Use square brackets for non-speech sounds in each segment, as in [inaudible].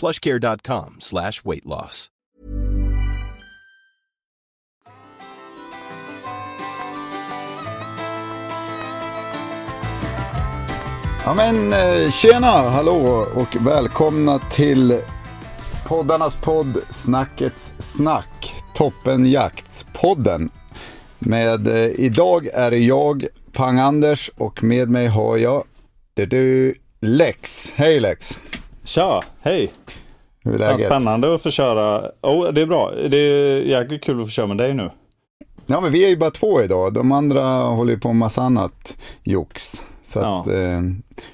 plushcare.com slash weight loss. Ja men eh, tjena, hallå och välkomna till poddarnas podd Snackets snack. Toppenjaktspodden. Med eh, idag är det jag, Pang-Anders och med mig har jag det du, Lex. Hej Lex! Tja, hej! Hur är läget? spännande att få köra. Oh, det är bra. Det är jäkligt kul att få köra med dig nu. Ja men vi är ju bara två idag. De andra håller ju på med massa annat jox. Så Ja. eh,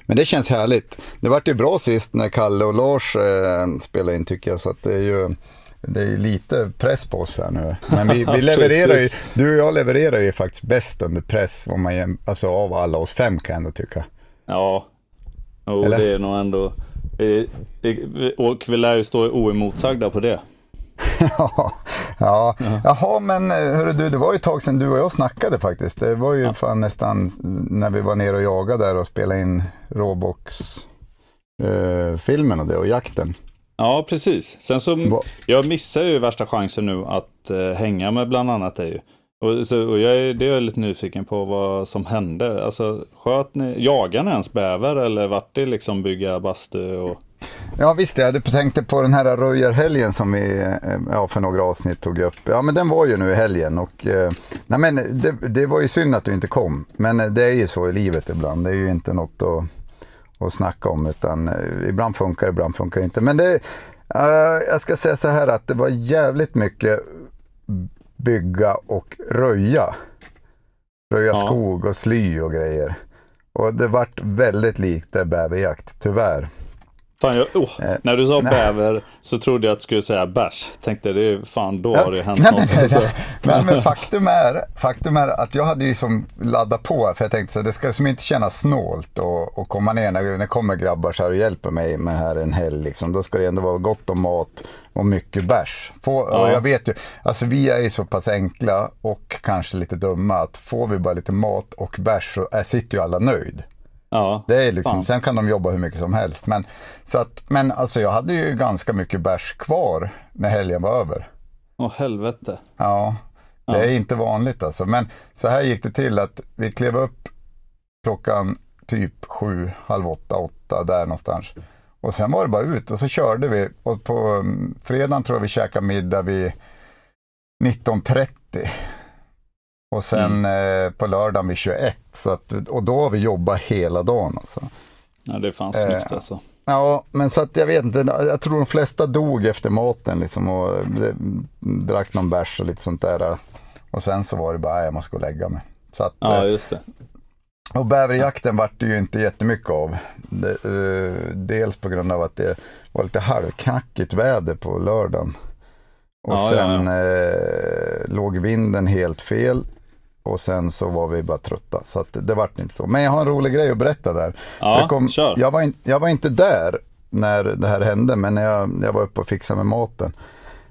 men det känns härligt. Det vart ju bra sist när Kalle och Lars eh, spelade in tycker jag. Så att det är ju det är lite press på oss här nu. Men vi, vi [laughs] levererar ju, du och jag levererar ju faktiskt bäst under press. Om man, alltså av alla oss fem kan jag ändå tycka. Ja, oh, Eller? det är nog ändå... Det, och vi lär ju stå oemotsagda på det. [laughs] ja, ja. Jaha, men eh, hörru du, det var ju ett tag sedan du och jag snackade faktiskt. Det var ju fan nästan när vi var nere och jagade där och spelade in Råbox-filmen och det och jakten. Ja, precis. Sen så, Va- jag missar ju värsta chansen nu att eh, hänga med bland annat dig. Och, så, och jag är, det är jag lite nyfiken på vad som hände. Alltså, sköt ni, jagade ni ens bäver eller vart det liksom bygga bastu och... Ja visst, jag tänkte på den här röjarhelgen som vi eh, ja, för några avsnitt tog upp. Ja men den var ju nu i helgen och eh, nej, men det, det var ju synd att du inte kom. Men det är ju så i livet ibland. Det är ju inte något att, att snacka om utan eh, ibland funkar det, ibland funkar det inte. Men det, jag ska säga så här att det var jävligt mycket bygga och röja. Röja Ja. skog och sly och grejer. Och det vart väldigt likt det bäverjakt, tyvärr. Fan, jag, oh, Eh, när du sa nej. bäver så trodde jag att du skulle säga bärs. Tänkte det är fan då har det hänt nej, något. [laughs] nej, alltså. nej. Men, faktum, är, faktum är att jag hade ju som laddat på för jag tänkte så det ska som inte kännas snålt och, och komma ner när det kommer grabbar så här och hjälper mig med här en helg. Liksom, då ska det ändå vara gott om mat och mycket bärs. Få, och Ja. jag vet ju, alltså vi är ju så pass enkla och kanske lite dumma att får vi bara lite mat och bärs så är, sitter ju alla nöjd. Ja, Det är liksom, Fan. sen kan de jobba hur mycket som helst. Men, så att, men alltså jag hade ju ganska mycket bärs kvar när helgen var över. åh helvete. Ja, det Ja. är inte vanligt alltså. Men så här gick det till att vi klev upp klockan typ sju, halv åtta, åtta där någonstans. Och sen var det bara ut och så körde vi. Och på mm, fredagen tror jag vi käkade middag vid 19.30. Och sen eh, på lördagen vid 21. Så att, och då har vi jobbat hela dagen alltså. Ja, det är fan Eh, snyggt alltså. Ja, men så att jag vet inte. Jag tror de flesta dog efter maten liksom och eh, drack någon bärs och lite sånt där. Och sen så var det bara, "Nej, jag måste gå och lägga mig. Så att, Ja, eh, just det. och bäverjakten vart det ju inte jättemycket av. Eh, dels på grund av att det var lite halvknackigt väder på lördagen. Och Ja, ja, sen Eh, låg vinden helt fel. Och sen så var vi bara trötta. Så det, vart inte så. Men jag har en rolig grej att berätta där. Ja, Jag, kom, kör. jag, var in, jag var inte där när det här hände, men jag, jag var uppe och fixade med maten.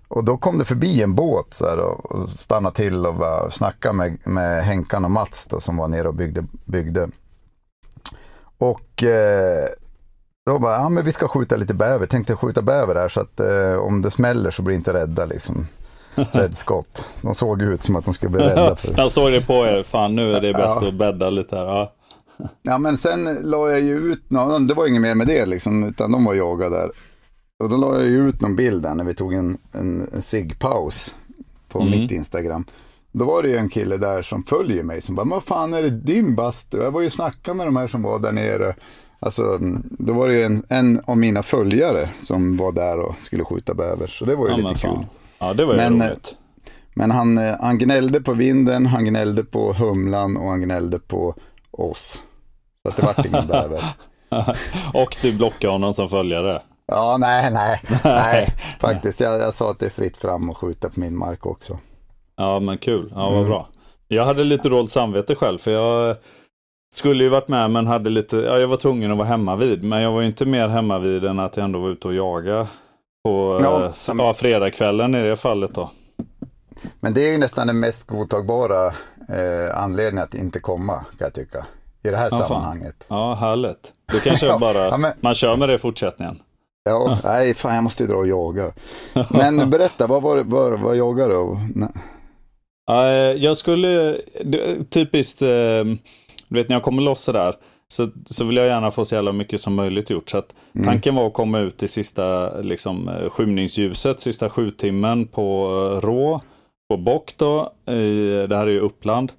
Och då kom det förbi en båt så här, och, och stannade till och bara snackade med, med Henkan och Mats då, som var nere och byggde. byggde. Och eh, då bara, ja men vi ska skjuta lite bäver. Tänkte skjuta bäver här så att eh, om det smäller så blir inte rädda liksom. [laughs] Räddskott. De såg ut som att de skulle bli rädda. För. [laughs] Jag såg det på er. Fan, nu är det bäst Ja. att bädda lite här. Ja. Ja men sen la jag ju ut, no, det var inget mer med det liksom, utan de var jagade där. och då la jag ju ut någon bild där när vi tog en, en, en ciggpaus på Mm. mitt Instagram. Då var det ju en kille där som följer mig som bara, vad fan är det din bastu? Jag var ju och snackade med de här som var där nere. Alltså, då var det ju en, en av mina följare som var där och skulle skjuta bäver. Så det var ju Ja, lite kul. fan. Ja, det var ju Men, roligt. Men han, eh, han gnällde på vinden, han gnällde på humlan och han gnällde på oss. Så att det vart ingen [laughs] bäver. Och du blockade honom som följare. Ja, nej, [laughs] nej, nej, faktiskt. Jag, jag sa att det är fritt fram och skjuta på min mark också. Ja, men kul. Ja, vad Mm. bra. Jag hade lite dåligt samvete själv, för jag skulle ju varit med, men hade lite, ja, jag var tvungen att vara hemma vid. Men jag var ju inte mer hemma vid än att jag ändå var ute och jaga på Ja, sam- ja, fredagskvällen i det fallet då. Men det är ju nästan den mest godtagbara eh, anledningen att inte komma, kan jag tycka. I det här Ja, fan. sammanhanget. Ja, härligt. Då kanske [laughs] Ja, bara, ja, men- man kör med det i fortsättningen. Ja, [laughs] nej, fan jag måste ju dra och jaga. Men berätta, vad, var det, vad, jagar du? eh, jag skulle, typiskt, eh, du vet när jag kommer loss sådär, så, så vill jag gärna få så jävla mycket som möjligt gjort. Så att Mm. tanken var att komma ut i sista liksom, eh, skymningsljuset, sista sjutimmen på eh, rå, på bock då, i, det här är ju Uppland.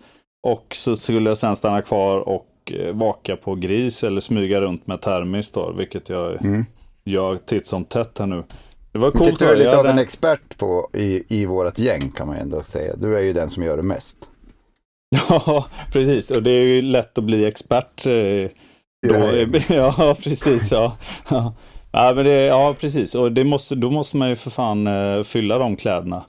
Och så skulle jag sen stanna kvar och eh, vaka på gris eller smyga runt med termis då, vilket jag Mm. gör titt som tätt här nu. Det var Vilket coolt. du är lite av en expert på i, i vårt gäng kan man ändå säga. Du är ju den som gör det mest. [laughs] Ja, precis. Och det är ju lätt att bli expert. eh, Då, [laughs] ja, precis. Ja. Ja. Ja, men det, ja, precis. Och det måste, då måste man ju för fan eh, fylla de kläderna.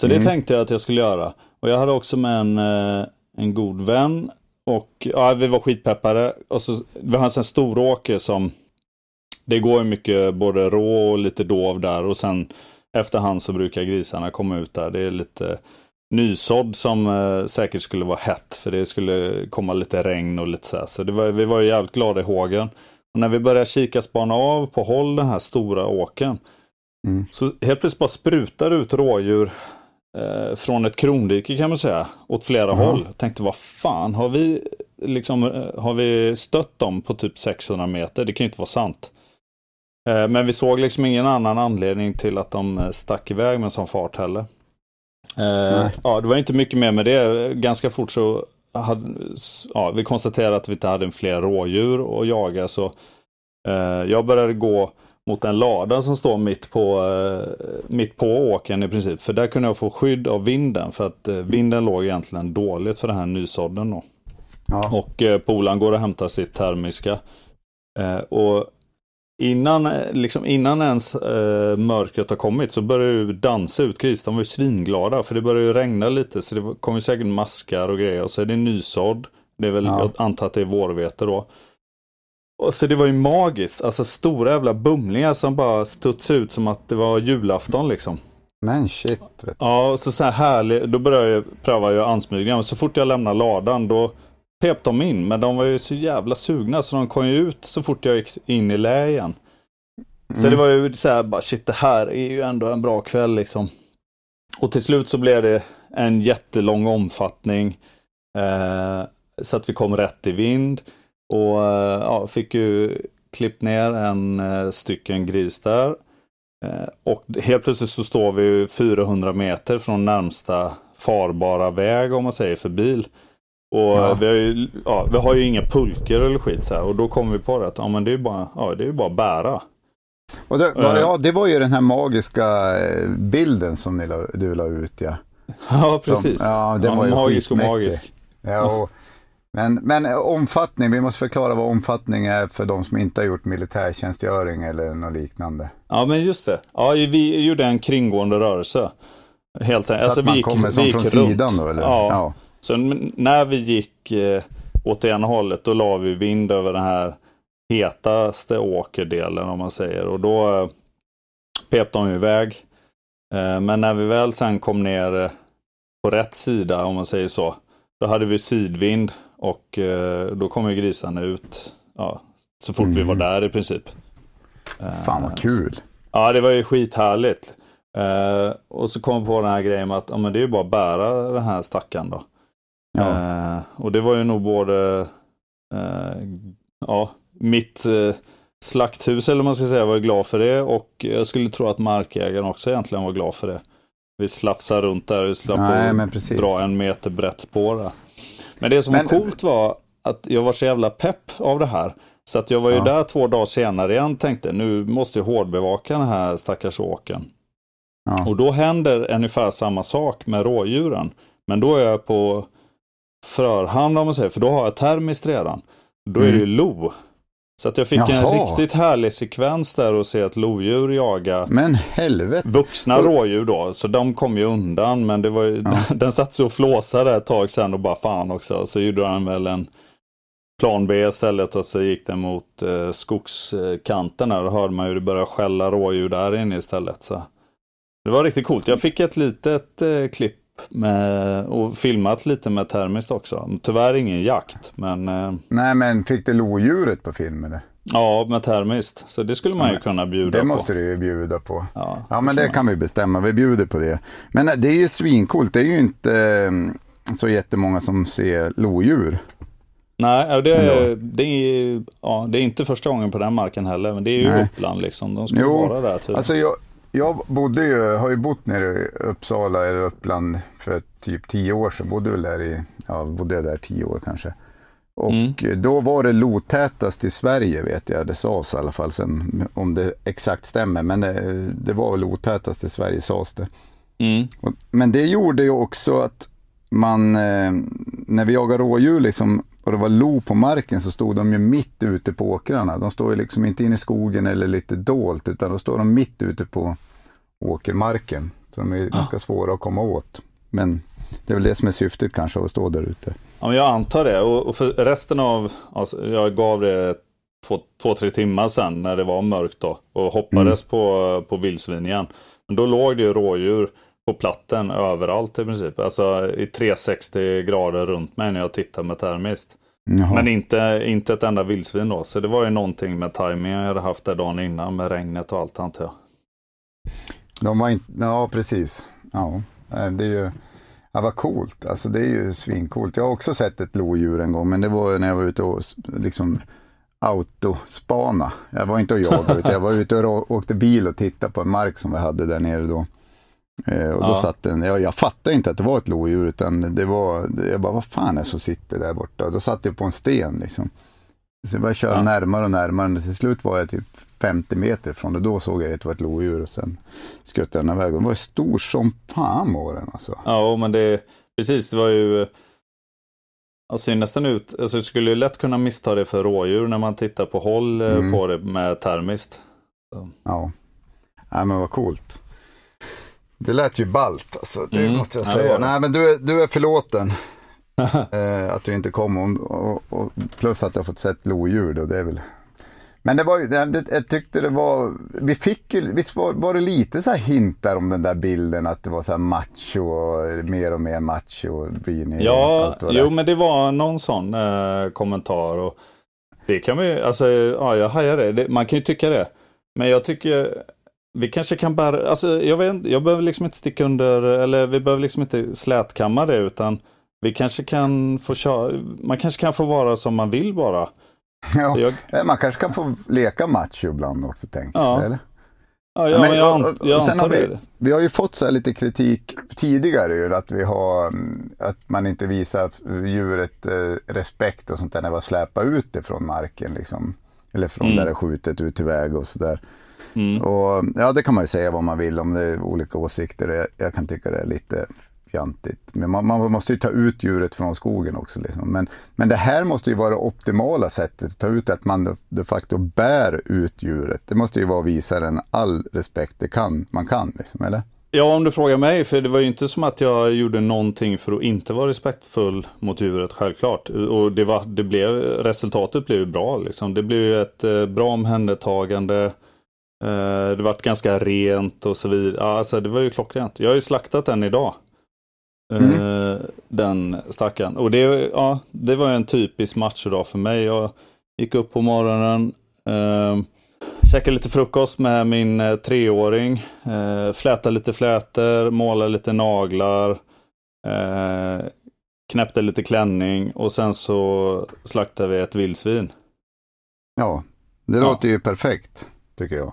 Så det Mm. tänkte jag att jag skulle göra. Och jag hade också med en, eh, en god vän. Och ja, vi var skitpeppade. Och så, vi har en sån stor åker som det går ju mycket både rå och lite dov där. Och sen efterhand så brukar grisarna komma ut där. Det är lite nysådd som eh, säkert skulle vara hett. För det skulle komma lite regn och lite så här. Så var, vi var ju jävligt glada i hågen. Och när vi började kika spana av på håll den här stora åken. Mm. Så helt plötsligt bara sprutar ut rådjur eh, från ett kronrike kan man säga. Åt flera Jaha. håll. Tänkte vad fan har vi liksom eh, har vi stött dem på typ 600 meter? Det kan ju inte vara sant. Eh, men vi såg liksom ingen annan anledning till att de eh, stack iväg med sån fart heller. Eh, ja, det var inte mycket mer med det. Ganska fort så hade, ja, vi konstaterade att vi inte hade fler rådjur att jaga. Så eh, jag började gå mot en lada som står mitt på, eh, mitt på åkern i princip. För där kunde jag få skydd av vinden. För att eh, vinden låg egentligen dåligt för den här nysådden. Då. Ja. Och eh, polaren går och hämtar sitt termiska. Eh, och innan, eh, liksom, innan ens eh, mörkret har kommit så börjar ju dansa ut gris. De var ju svinglada för det började ju regna lite. Så det kom ju säkert maskar och grejer. Och så är det nysådd. Det är väl, Ja. jag antar att det är vårvete då. Och så det var ju magiskt. Alltså stora jävla bumlingar som bara studsade ut som att det var julafton liksom. Men shit. Ja, och så, så här härlig, då började jag pröva jag ansmygningar. Men så fort jag lämnade ladan då pep de in. Men de var ju så jävla sugna så de kom ju ut så fort jag gick in i lä igen. Så Mm. det var ju så här, bara shit det här är ju ändå en bra kväll liksom. Och till slut så blev det en jättelång omfattning. Eh, så att vi kom rätt i vind. Och eh, ja, fick ju klippt ner en eh, stycken gris där. Eh, och helt plötsligt så står vi ju 400 meter från närmsta farbara väg om man säger för bil. Och Ja. vi, har ju, ja, vi har ju inga pulker eller skit så här. Och då kom vi på det att ja, men det är bara, ja, det är bara att bära. Och det, Eh. ja, det var ju den här magiska eh, bilden som ni la, du la ut ja. [laughs] Ja, Som- precis. ja, den var ju magisk och magisk. ja och, men, men eh, omfattning, vi måste förklara vad omfattning är för de som inte har gjort militärtjänstgöring eller något liknande. Ja, men just det. Ja, vi gjorde en kringgående rörelse. Helt Så. Alltså, att man vi kommer som vi från runt. sidan då eller? Ja. Så när vi gick eh, åt ena hållet, då la vi vind över den här hetaste åkerdelen om man säger. Och då eh, pep de iväg. Eh, men när vi väl sen kom ner eh, på rätt sida, om man säger så, då hade vi sidvind och då kom ju grisarna ut ja, så fort vi var där i princip. Fan vad kul. Ja, det var ju skithärligt. Och så kom vi på den här grejen med att ja, men det är ju bara att bära den här stackaren då. Ja. Eh, och det var ju nog både eh, ja, mitt, eh, slakthus eller man ska säga var glad för det och jag skulle tro att markägaren också egentligen var glad för det. Vi slafsar runt där, vi slapp Nej, dra en meter brett spår där. Men det som men... var coolt var att jag var så jävla pepp av det här. Så att jag var ju ja. där två dagar senare igen tänkte nu måste jag hårdbevaka den här stackars åken. Ja. Och då händer ungefär samma sak med rådjuren. Men då är jag på förhand om man säger, för då har jag termiskt redan. Då är det ju mm. lo. Så att jag fick Jaha. en riktigt härlig sekvens där och se ett lodjur jaga men helvete. vuxna rådjur då. Så de kom ju undan. Men det var ju, ja. [laughs] den satt sig och flåsade ett tag sen och bara fan också. Så gjorde han väl en plan B istället och så gick den mot eh, skogskanten där. och hörde man ju det började skälla rådjur där inne istället. Så. Det var riktigt coolt. Jag fick ett litet eh, klipp med, och filmat lite med termiskt också. Tyvärr ingen jakt, men... Eh, Nej, men fick du lodjuret på film eller? Ja, med termiskt. Så det skulle man ju kunna bjuda det på. Det måste du ju bjuda på. Ja, ja men det kan vi bestämma. Vi bjuder på det. Men det är ju svincoolt. Det är ju inte eh, så jättemånga som ser lodjur. Nej, det är, det, är, ja, det är inte första gången på den marken heller. Men det är ju Nej. Uppland liksom. De ska jo, vara där tydligen. Alltså jag, jag bodde ju, har ju bott nere i Uppsala eller Uppland för typ tio år sedan. Bodde väl där i, ja, bodde där tio år kanske. Och mm. då var det lotätast i Sverige vet jag, det sades i alla fall, sen, om det exakt stämmer. Men det, det var lotätast i Sverige sades det. Mm. Men det gjorde ju också att man, eh, när vi jagar rådjur liksom, och det var lo på marken så stod de ju mitt ute på åkrarna. De står ju liksom inte inne i skogen eller lite dolt utan då står de mitt ute på åkermarken. Så de är ja. ganska svåra att komma åt. Men det är väl det som är syftet kanske att stå där ute. Ja, men jag antar det. Och för resten av, alltså, jag gav det två, två, tre timmar sedan när det var mörkt då och hoppades mm. på, på vildsvin igen. Men då låg det ju rådjur på platten överallt i princip. Alltså i 360 grader runt mig när jag tittar med termiskt. Jaha. Men inte, inte ett enda vildsvin då. Så det var ju någonting med tajmingen jag hade haft där dagen innan med regnet och allt antar jag. De var inte, ja precis. Ja, det är ju, ja vad coolt. Alltså det är ju svincoolt. Jag har också sett ett lodjur en gång, men det var när jag var ute och liksom autospana. Jag var inte och jagade, utan jag var ute och åkte bil och tittade på en mark som vi hade där nere då. Eh, och då ja. satt den, ja, jag fattade inte att det var ett lodjur utan det var, jag bara vad fan är det som sitter där borta? Och då satt jag på en sten liksom. Så jag började köra ja. närmare och närmare och till slut var jag typ 50 meter från det. Då såg jag att det var ett lodjur och sen skuttade den iväg. Den var stor som fan var den alltså. Ja, men det, precis det var ju Alltså ser nästan ut, alltså du skulle lätt kunna missta det för rådjur när man tittar på håll eh, mm. på det med termiskt. Så. Ja. ja, men vad coolt. Det lät ju balt alltså, det mm. måste jag säga. Ja, Nej men du, du är förlåten. [laughs] eh, att du inte kom och, och, och, plus att har fått sett lodjur då, det är väl men det var det, jag tyckte det var, vi fick ju, visst var, var det lite så här hintar om den där bilden att det var så här macho och mer och mer macho. Beanie ja, jo men det var någon sån eh, kommentar och det kan man ju, alltså ja jag hajar det. det, man kan ju tycka det. Men jag tycker vi kanske kan bara, alltså jag vet jag behöver liksom inte sticka under, eller vi behöver liksom inte slätkamma det utan vi kanske kan få köra, man kanske kan få vara som man vill bara. Ja, jag... Eh, man kanske kan få leka macho ibland också, tänker ja. jag. Eller? Ja, ja, men, jag, jag, jag sen har vi, vi har ju fått så lite kritik tidigare att vi har mm, att man inte visar djuret eh, respekt och sånt där när vi har släpat ut det från marken liksom. Eller från mm. där det är skjutet ut till väg och sådär. Mm. Och ja, det kan man ju säga vad man vill om det är olika åsikter. Jag, jag kan tycka det är lite fjantigt. Men man, man, måste ju ta ut djuret från skogen också. Liksom. Men, men det här måste ju vara det optimala sättet att ta ut att man de facto bär ut djuret. Det måste ju vara att visa den all respekt det kan, man kan, liksom, eller? Ja, om du frågar mig, för det var ju inte som att jag gjorde någonting för att inte vara respektfull mot djuret, självklart. Och det var, det blev, resultatet blev bra, liksom. Det blev ett eh, bra omhändertagande. Eh, det var ganska rent och så vidare. Alltså, det var ju klockrent. Jag har ju slaktat den idag. Mm. Eh, den stackaren. Och det, ja, det var en typisk matchdag för mig. Jag gick upp på morgonen, eh, käkade lite frukost med min eh, treåring, eh, flätade lite flätor, målade lite naglar, eh, knäppte lite klänning och sen så slaktade vi ett vildsvin. Ja, Det Ja. låter ju perfekt, tycker jag.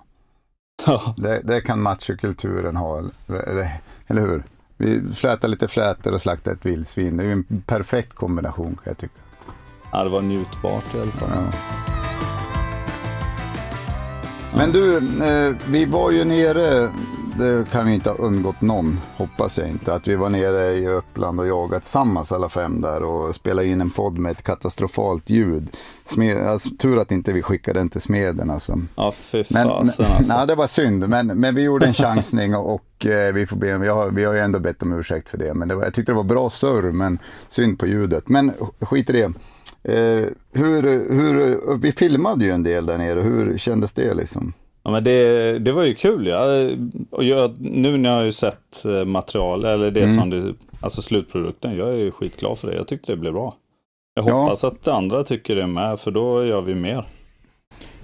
Ja, Det, det kan machokulturen ha, eller, eller hur? Vi flätar lite flätor och slaktar ett vildsvin. Det är ju en perfekt kombination kan jag tycka. ja, det var njutbart i alla fall. Ja. Men du, eh, vi var ju nere, det kan ju inte ha undgått någon, hoppas jag inte, att vi var nere i Uppland och jagade tillsammans alla fem där och spelade in en podd med ett katastrofalt ljud. Smed, alltså, tur att inte vi skickade den till smeden alltså. Ja, fy fasen alltså. [laughs] nej, det var synd, men, men vi gjorde en [laughs] chansning och, och eh, vi, får be, vi, har, vi har ju ändå bett om ursäkt för det. Men det var, jag tyckte det var bra surr, men synd på ljudet. Men skit i det. Eh, hur, hur, vi filmade ju en del där nere, hur kändes det liksom? Ja, men det, det var ju kul ja. Och jag, nu när jag har ju sett eh, material, eller det Mm. som det, alltså slutprodukten, jag är ju skitglad för det. Jag tyckte det blev bra. Jag Ja. hoppas att andra tycker det med, för då gör vi mer.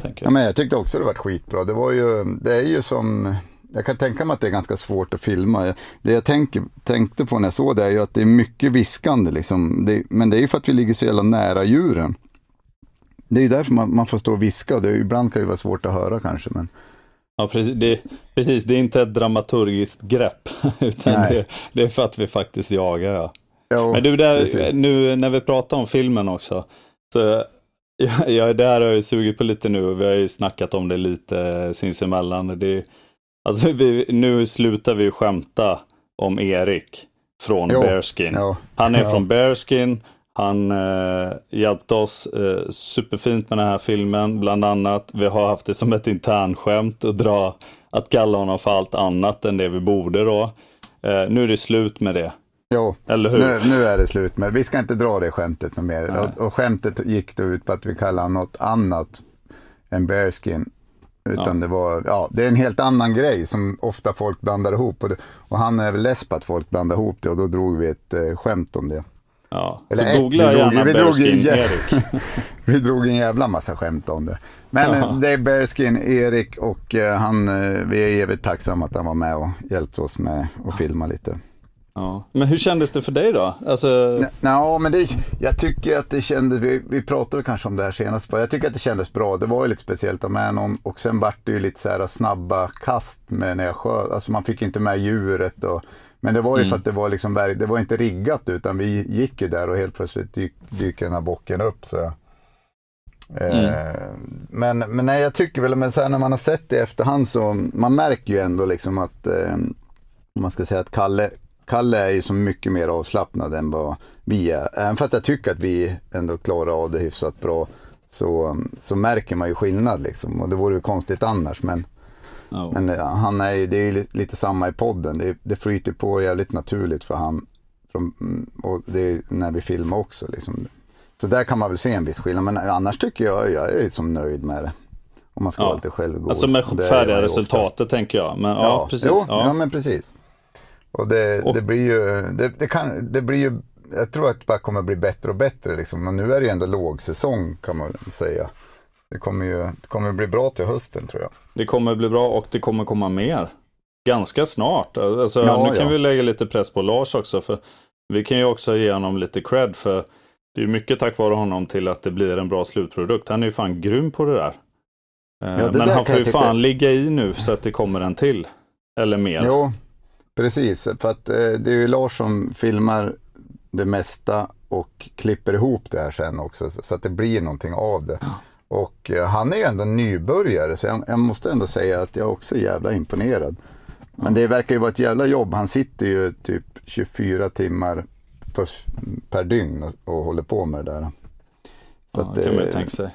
Tänker Ja, jag. men jag tyckte också det var skitbra. Det, var ju, det är ju som, jag kan tänka mig att det är ganska svårt att filma. Det jag tänker, tänkte på när jag såg det är ju att det är mycket viskande liksom. Det, men det är ju för att vi ligger så jävla nära djuren. Det är ju därför man, man får stå och viska. Det, är- ibland kan det vara svårt att höra kanske. Men, Ja, precis det, precis. det är inte ett dramaturgiskt grepp, [laughs] utan det, det är för att vi faktiskt jagar. Ja. ja, Men du, där, precis. nu när vi pratar om filmen också, så [laughs] jag, jag där har jag sugit på lite nu vi har ju snackat om det lite sinsemellan. Det, alltså vi, nu slutar vi skämta om Erik från Jo, Bearskin. ja, Han är från Bearskin. Han eh, hjälpte oss eh, superfint med den här filmen, bland annat. Vi har haft det som ett internskämt att dra, att kalla honom för allt annat än det vi borde då. Eh, nu är det slut med det, ja. eller hur? Nu, nu är det slut med Vi ska inte dra det skämtet något mer. Och, och skämtet gick då ut på att vi kallar honom något annat än bearskin. Utan det var, ja, det är en helt annan grej som ofta folk blandar ihop. Och, det, och han är väl less på att folk blandar ihop det och då drog vi ett eh, skämt om det. Ja, Eller så ett, googla vi drog- gärna vi drog Erik. [laughs] Vi drog en jävla massa skämt om det. Men Ja. eh, det är Bearskin, Erik och eh, han, eh, vi är evigt tacksamma att han var med och hjälpte oss med att filma lite. Ja. Men hur kändes det för dig då? Alltså, Ja, men det, jag tycker att det kändes, vi, vi pratade kanske om det här senast, jag tycker att det kändes bra. Det var ju lite speciellt att med någon och sen vart det ju lite så här snabba kast med när jag sköt, alltså man fick inte med djuret och men det var ju för att det var liksom, det var inte riggat utan vi gick ju där och helt plötsligt dyk, dyker den här bocken upp. Så. Eh, men, men nej, jag tycker väl, men sen när man har sett det i efterhand så, man märker ju ändå liksom att, eh, man ska säga att Kalle, Kalle är ju så mycket mer avslappnad än vad vi är. Även för att jag tycker att vi ändå klarar av det hyfsat bra så, så märker man ju skillnad liksom. Och det vore ju konstigt annars. Men, ja. men eh, han är ju, det är ju li- lite samma i podden. Det, det flyter på jävligt naturligt för han. Från, mm, och det är när vi filmar också liksom. Så där kan man väl se en viss skillnad. Men annars tycker jag, jag är som nöjd med det. Om man ska Ja. vara lite självgod. alltså med färdiga ofta. resultatet tänker jag. Men ja, precis. Jo, ja. Ja. men precis. Och det, Och- det blir ju, det, det, kan, det blir ju, jag tror att det bara kommer bli bättre och bättre liksom. Men nu är det ju ändå lågsäsong kan man säga. Det kommer ju det kommer bli bra till hösten tror jag. Det kommer bli bra och det kommer komma mer. Ganska snart. Alltså, Ja, nu kan ja. vi lägga lite press på Lars också. För vi kan ju också ge honom lite cred. För det är mycket tack vare honom till att det blir en bra slutprodukt. Han är ju fan grym på det där. Eh, Ja, det Men där han får ju jag tycka- fan ligga i nu så att det kommer en till. Eller mer. Jo, precis. För att eh, det är ju Lars som filmar det mesta och klipper ihop det här sen också. Så, så att det blir någonting av det. Och eh, han är ju ändå nybörjare så jag, jag måste ändå säga att jag också är jävla imponerad. Men det verkar ju vara ett jävla jobb. Han sitter ju typ 24 timmar per, per dygn och, och håller på med det där. Så Ja, det kan man ju tänka sig.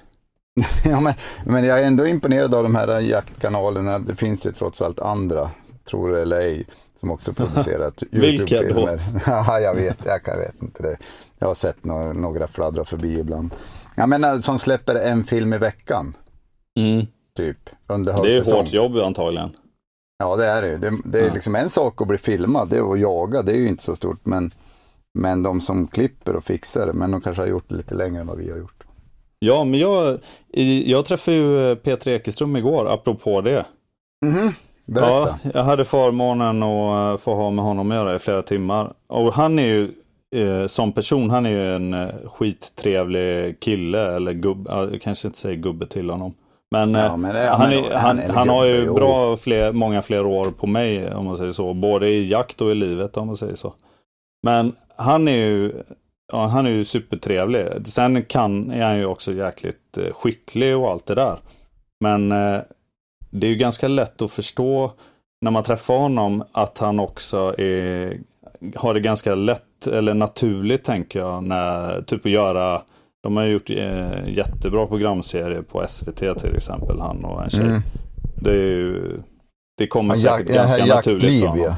[laughs] ja, men, men jag är ändå imponerad av de här jaktkanalerna. Det finns ju trots allt andra, tror det eller ej, som också [laughs] producerat Vilka då? YouTube-filmer. [laughs] Ja, jag vet, jag kan vet inte det. Jag har sett några, några fladdra förbi ibland. Jag menar, som släpper en film i veckan, Mm. typ, under Det är hårt jobb antagligen. Ja, det är det ju. Det, det är Ja. liksom en sak att bli filmad, det är att jaga, det är ju inte så stort. Men, men de som klipper och fixar det, men de kanske har gjort det lite längre än vad vi har gjort. Ja, men jag, jag träffade ju Peter Ekeström igår, apropå det. Mhm, berätta. Ja, jag hade förmånen att eh, få ha med honom att göra i flera timmar. Och han är ju eh, som person, han är ju en eh, skittrevlig kille eller gubbe, jag kanske inte säger gubbe till honom. Men, ja, men det, han, är, han, han, han, har ju bra fler, många fler år på mig om man säger så. Både i jakt och i livet om man säger så. Men han är ju, ja, han är ju supertrevlig. Sen kan, är han ju också jäkligt eh, skicklig och allt det där. Men eh, det är ju ganska lätt att förstå när man träffar honom att han också är, har det ganska lätt eller naturligt tänker jag. När, typ att göra, de har gjort eh, jättebra programserier på SVT till exempel, han och en tjej. Mm. Det är ju, det kommer säkert ja, ganska naturligt för honom. Ja.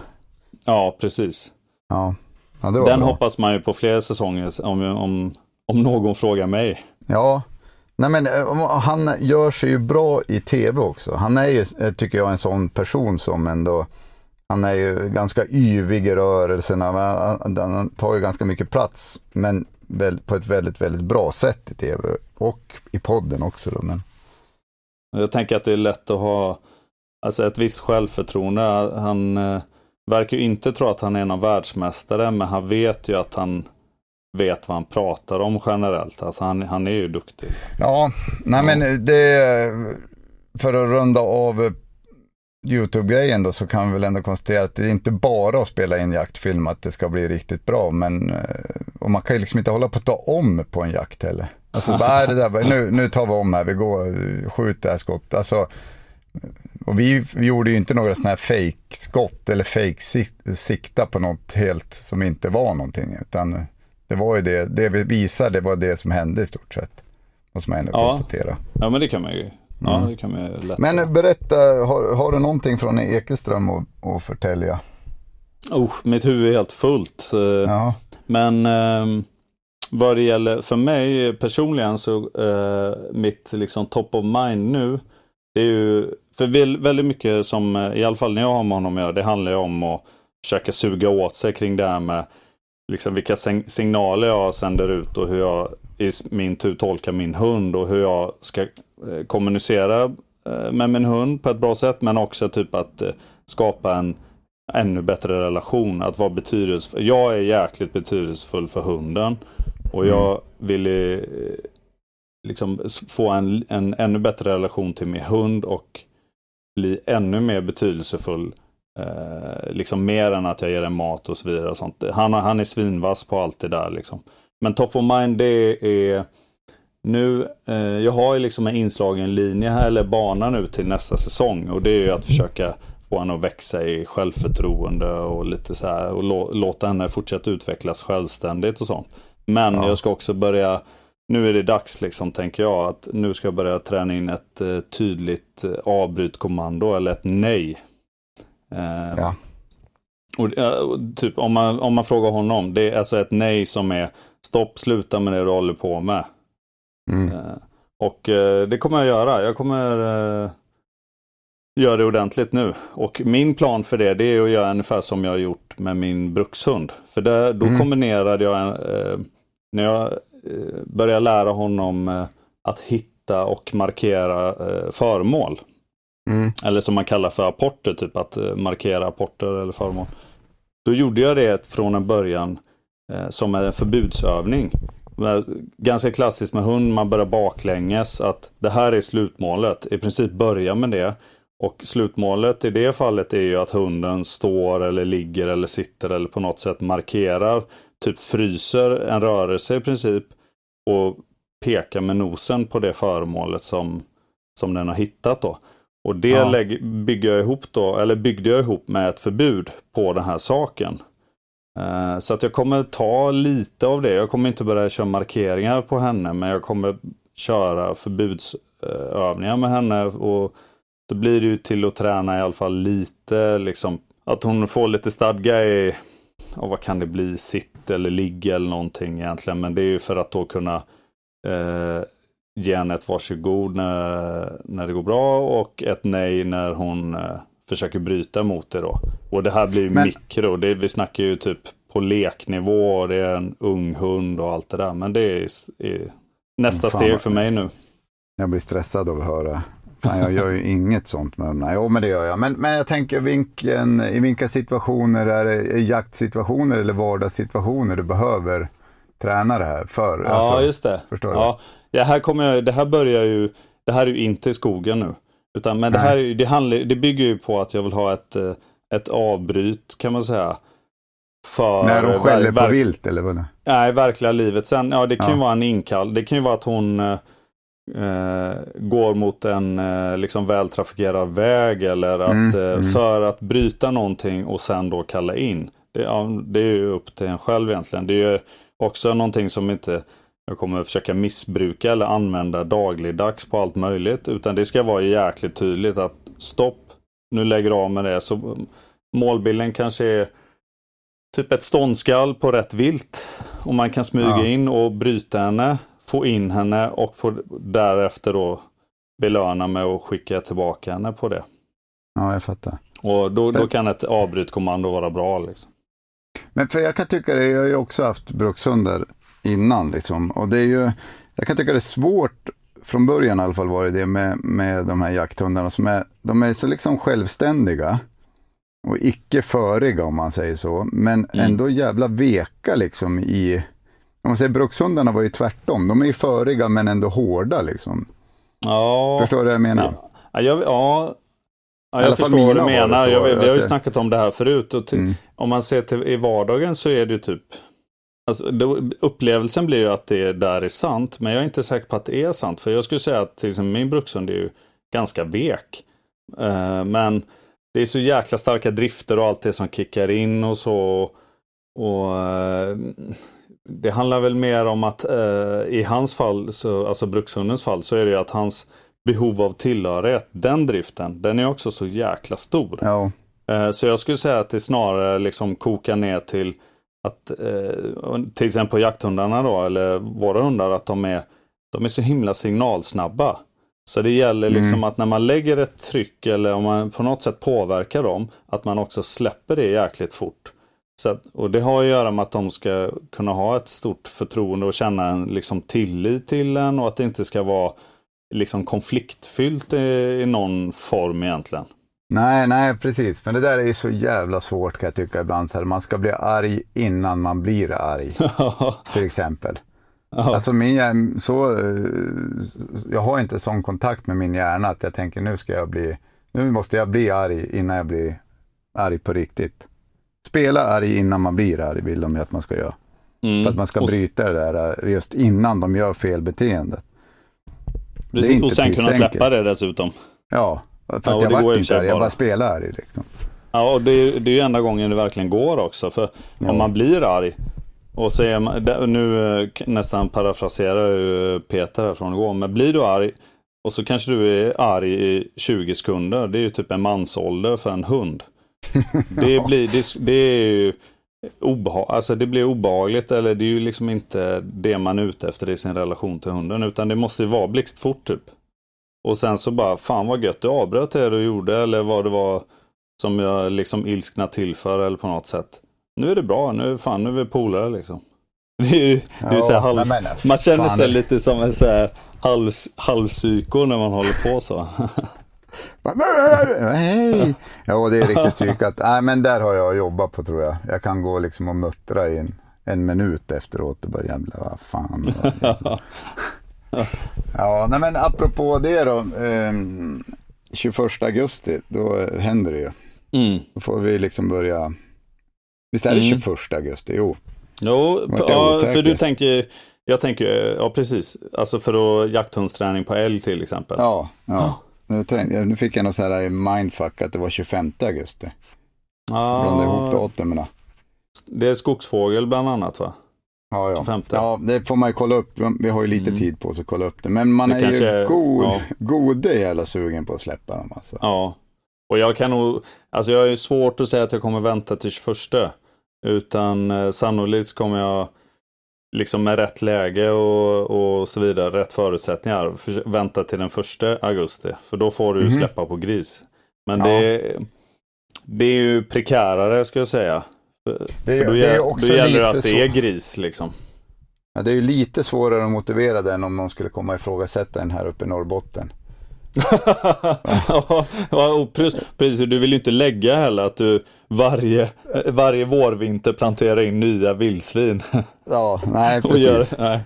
ja, precis. Ja. Ja, Den bra. hoppas man ju på fler säsonger om, om, om någon frågar mig. Ja, Nej, men eh, han gör sig ju bra i tv också. Han är ju, eh, tycker jag, en sån person som ändå, han är ju ganska yvig i rörelserna, han tar ju ganska mycket plats, men på ett väldigt, väldigt bra sätt i tv och i podden också. Då, men... Jag tänker att det är lätt att ha alltså ett visst självförtroende. Han eh, verkar ju inte tro att han är någon världsmästare, men han vet ju att han vet vad han pratar om generellt. Alltså han, han är ju duktig. Ja, nej men det, för att runda av YouTube-grejen då så kan vi väl ändå konstatera att det är inte bara att spela in jaktfilm att det ska bli riktigt bra. Men eh, och man kan ju liksom inte hålla på att ta om på en jakt heller. Alltså vad är det där, nu, nu tar vi om här, vi går, skjut det här skottet. Alltså, och vi, vi gjorde ju inte några sådana här fake-skott eller fake-sikta på något helt som inte var någonting. Utan det var ju det, det vi visade, det var det som hände i stort sett. Måste man ändå ja. konstatera. Ja, men det kan man ju. Ja, det kan man lätt Men säga. berätta, har, har du någonting från Ekeström att, att förtälja? Oh, mitt huvud är helt fullt. Ja. Men eh, vad det gäller för mig personligen så eh, mitt liksom top of mind nu. Det är ju för väldigt mycket som i alla fall när jag har med honom att göra. Det handlar ju om att försöka suga åt sig kring det här med liksom vilka signaler jag sänder ut och hur jag i min tur tolkar min hund och hur jag ska eh, Eh, kommunicera eh, med min hund på ett bra sätt. Men också typ att eh, skapa en ännu bättre relation. Att vara betydelsefull. Jag är jäkligt betydelsefull för hunden. Och jag mm. vill liksom få en, en ännu bättre relation till min hund och bli ännu mer betydelsefull Eh, liksom mer än att jag ger den mat och så vidare. Och sånt. Han, han är svinvass på allt det där. Liksom. Men Top of Mind det är nu, eh, jag har ju liksom en inslagen linje här, eller bana nu till nästa säsong. Och det är ju att försöka få henne att växa i självförtroende och lite så här. Och lå, låta henne fortsätta utvecklas självständigt och sånt. Men ja. jag ska också börja nu är det dags liksom, tänker jag, att nu ska jag börja träna in ett eh, tydligt eh, avbrytkommando eller ett nej. Eh, ja. Och, och, typ om man, om man frågar honom, det är alltså ett nej som är stopp, sluta med det du håller på med. Mm. Eh, och eh, det kommer jag göra. Jag kommer eh, göra det ordentligt nu. Och min plan för det, det är att göra ungefär som jag har gjort med min brukshund. För där, då mm. kombinerade jag, en, när jag började lära honom att hitta och markera föremål. Mm. Eller som man kallar för apporter, typ att markera apporter eller föremål. Då gjorde jag det från en början som en förbudsövning. Ganska klassiskt med hund, man börjar baklänges. Att det här är slutmålet. I princip börja med det. Och slutmålet i det fallet är ju att hunden står eller ligger eller sitter eller på något sätt markerar. Typ fryser en rörelse i princip. Och pekar med nosen på det föremålet som, som den har hittat då. Och det ja. lägg, bygger jag ihop då, eller byggde jag ihop med ett förbud på den här saken. Eh, så att jag kommer ta lite av det. Jag kommer inte börja köra markeringar på henne, men jag kommer köra förbudsövningar med henne. Och då blir det ju till att träna i alla fall lite, liksom att hon får lite stadga i, och vad kan det bli, sitt eller ligga eller någonting egentligen. Men det är ju för att då kunna eh, ge henne ett varsågod när, när det går bra och ett nej när hon eh, försöker bryta mot det då. Och det här blir Men... mikro. Det, vi snackar ju typ på leknivå och det är en ung hund och allt det där. Men det är, är nästa Fan, steg för mig nu. Jag blir stressad av att höra. Fan, jag gör ju [laughs] inget sånt med dem. Jo, men det gör jag. Men, men jag tänker vilken, i vilka situationer, är det jaktsituationer eller vardagssituationer du behöver träna det här för? Ja, alltså, just det. Förstår ja. du? Ja, här kommer jag, det här börjar ju det här är ju inte i skogen nu. Utan, men det här är, det, handlar, det bygger ju på att jag vill ha ett, eh, ett avbryt kan man säga. För När de skäller på vilt eller vad? Nej, verkliga livet. Sen, ja det kan ja. ju vara en inkall. Det kan ju vara att hon eh, eh går mot en eh, liksom vältrafikerad väg eller att mm, eh, mm. för att bryta någonting och sen då kalla in. Det, ja, det är ju upp till en själv egentligen. Det är ju också någonting som inte jag kommer försöka missbruka eller använda dagligdags på allt möjligt. Utan det ska vara jäkligt tydligt att stopp, nu lägger av med det. Så målbilden kanske är typ ett ståndskall på rätt vilt. Och man kan smyga ja. in och bryta henne, få in henne och på, därefter då belöna med att skicka tillbaka henne på det. Ja, jag fattar. Och då, då kan ett avbrytkommando vara bra. Liksom. Men för jag kan tycka det, jag har ju också haft brukshundar innan liksom. Och det är ju, jag kan tycka det är svårt, från början i alla fall var det det med, med de här jakthundarna som är, de är så liksom självständiga och icke föriga om man säger så, men mm. ändå jävla veka liksom i, om man säger brukshundarna var ju tvärtom, de är ju föriga men ändå hårda liksom. Ja. Förstår du vad jag menar? Ja, jag, ja. Ja, jag förstår vad du menar. Jag, vi har ju snackat om det här förut. Och till, mm. Om man ser till i vardagen så är det ju typ Alltså, då, upplevelsen blir ju att det där är sant, men jag är inte säker på att det är sant. För jag skulle säga att exempel, min brukshund är ju ganska vek. Uh, men det är så jäkla starka drifter och allt det som kickar in och så. Och uh, Det handlar väl mer om att uh, i hans fall, så, alltså brukshundens fall, så är det ju att hans behov av tillhörighet, den driften, den är också så jäkla stor. Ja. Så jag skulle säga att det snarare liksom kokar ner till att eh, till exempel på jakthundarna då, eller våra hundar, att de är, de är så himla signalsnabba. Så det gäller mm. liksom att när man lägger ett tryck eller om man på något sätt påverkar dem, att man också släpper det jäkligt fort. Så att, och det har att göra med att de ska kunna ha ett stort förtroende och känna en liksom, tillit till en och att det inte ska vara liksom, konfliktfyllt i, i någon form egentligen. Nej, nej, precis. Men det där är ju så jävla svårt kan jag tycka ibland. Så här, man ska bli arg innan man blir arg. [laughs] till exempel. Ja. Alltså min så, eh, jag har inte sån kontakt med min hjärna att jag tänker nu ska jag bli, nu måste jag bli arg innan jag blir arg på riktigt. Spela arg innan man blir arg vill de ju att man ska göra. Mm. För att man ska bryta det där eh, just innan de gör felbeteendet. Precis, och sen kunna släppa det dessutom. Ja, för att ja, jag vart inte där, jag bara spelar arg. Liksom. Ja, och det är, det är ju enda gången det verkligen går också. För ja. om man blir arg och så är man, nu eh, nästan parafraserar ju Peter här från igår, men blir du arg och så kanske du är arg i 20 sekunder. Det är ju typ en mansålder för en hund. [laughs] Det, blir, det, det är ju obehag, alltså det blir obehagligt eller det är ju liksom inte det man är ute efter i sin relation till hunden. Utan det måste ju vara blixtfort typ. Och sen så bara, fan vad gött du avbröt det du gjorde eller vad det var som jag liksom ilskna till för eller på något sätt. Nu är det bra, nu, fan, nu är vi polare liksom. [laughs] Det är ju, det är så halv, men, man känner sig det... lite som en så här halv, halvpsyko när man håller på så. [laughs] Hej! Ja, det är riktigt psykat. Nej, men där har jag jobbat på tror jag. Jag kan gå liksom och muttra i en, en minut efteråt och bara jävla vad fan. [laughs] Vad [laughs] ja, nej men apropå det då. Eh, 21 augusti, då händer det ju. Mm. Då får vi liksom börja. Visst är det mm. 21 augusti? Jo. Jo, ja, för du tänker, jag tänker, ja precis, alltså för att jakthundsträning på älg till exempel. Ja, ja. Nu, tänkte, nu fick jag något så här mindfuck att det var 25 augusti. Ah. Blandade ihop datumen. Det är skogsfågel bland annat va? Ja, ja. 25. ja, det får man ju kolla upp. Vi har ju lite mm. tid på oss att kolla upp det. Men man det är kanske, ju god, ja. [laughs] gode jävla sugen på att släppa dem. Alltså. Ja, och jag kan nog, alltså jag är svårt att säga att jag kommer vänta till 21. Utan eh, sannolikt kommer jag liksom med rätt läge och, och så vidare, rätt förutsättningar, för, vänta till den första augusti. För då får du mm. släppa på gris. Men ja. det, det är ju prekärare ska jag säga. Det, För då, det är också då gäller det att det är gris liksom. Ja, det är ju lite svårare att motivera den om någon skulle komma ifrågasätta den här uppe i Norrbotten. [laughs] ja, och precis, du vill ju inte lägga heller att du varje, varje vårvinter planterar in nya vildsvin. [laughs] ja, nej precis. Gör, nej.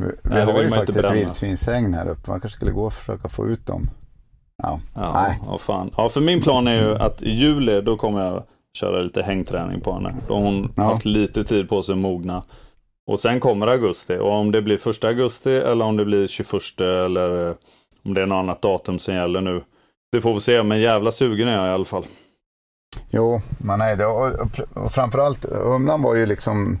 Vi, vi Nej, har ju faktiskt ett vildsvinshägn här uppe. Man kanske skulle gå och försöka få ut dem. Ja, Ja, nej. ja, fan. ja, för min plan är ju att i juli då kommer jag köra lite hängträning på henne. Då har hon Ja. haft lite tid på sig att mogna. Och sen kommer augusti. Och om det blir första augusti eller om det blir 21 eller eh, om det är något annat datum som gäller nu. Det får vi se, men jävla sugen är jag i alla fall. Jo, man är det. Och, och, och framförallt, Humlan var ju liksom,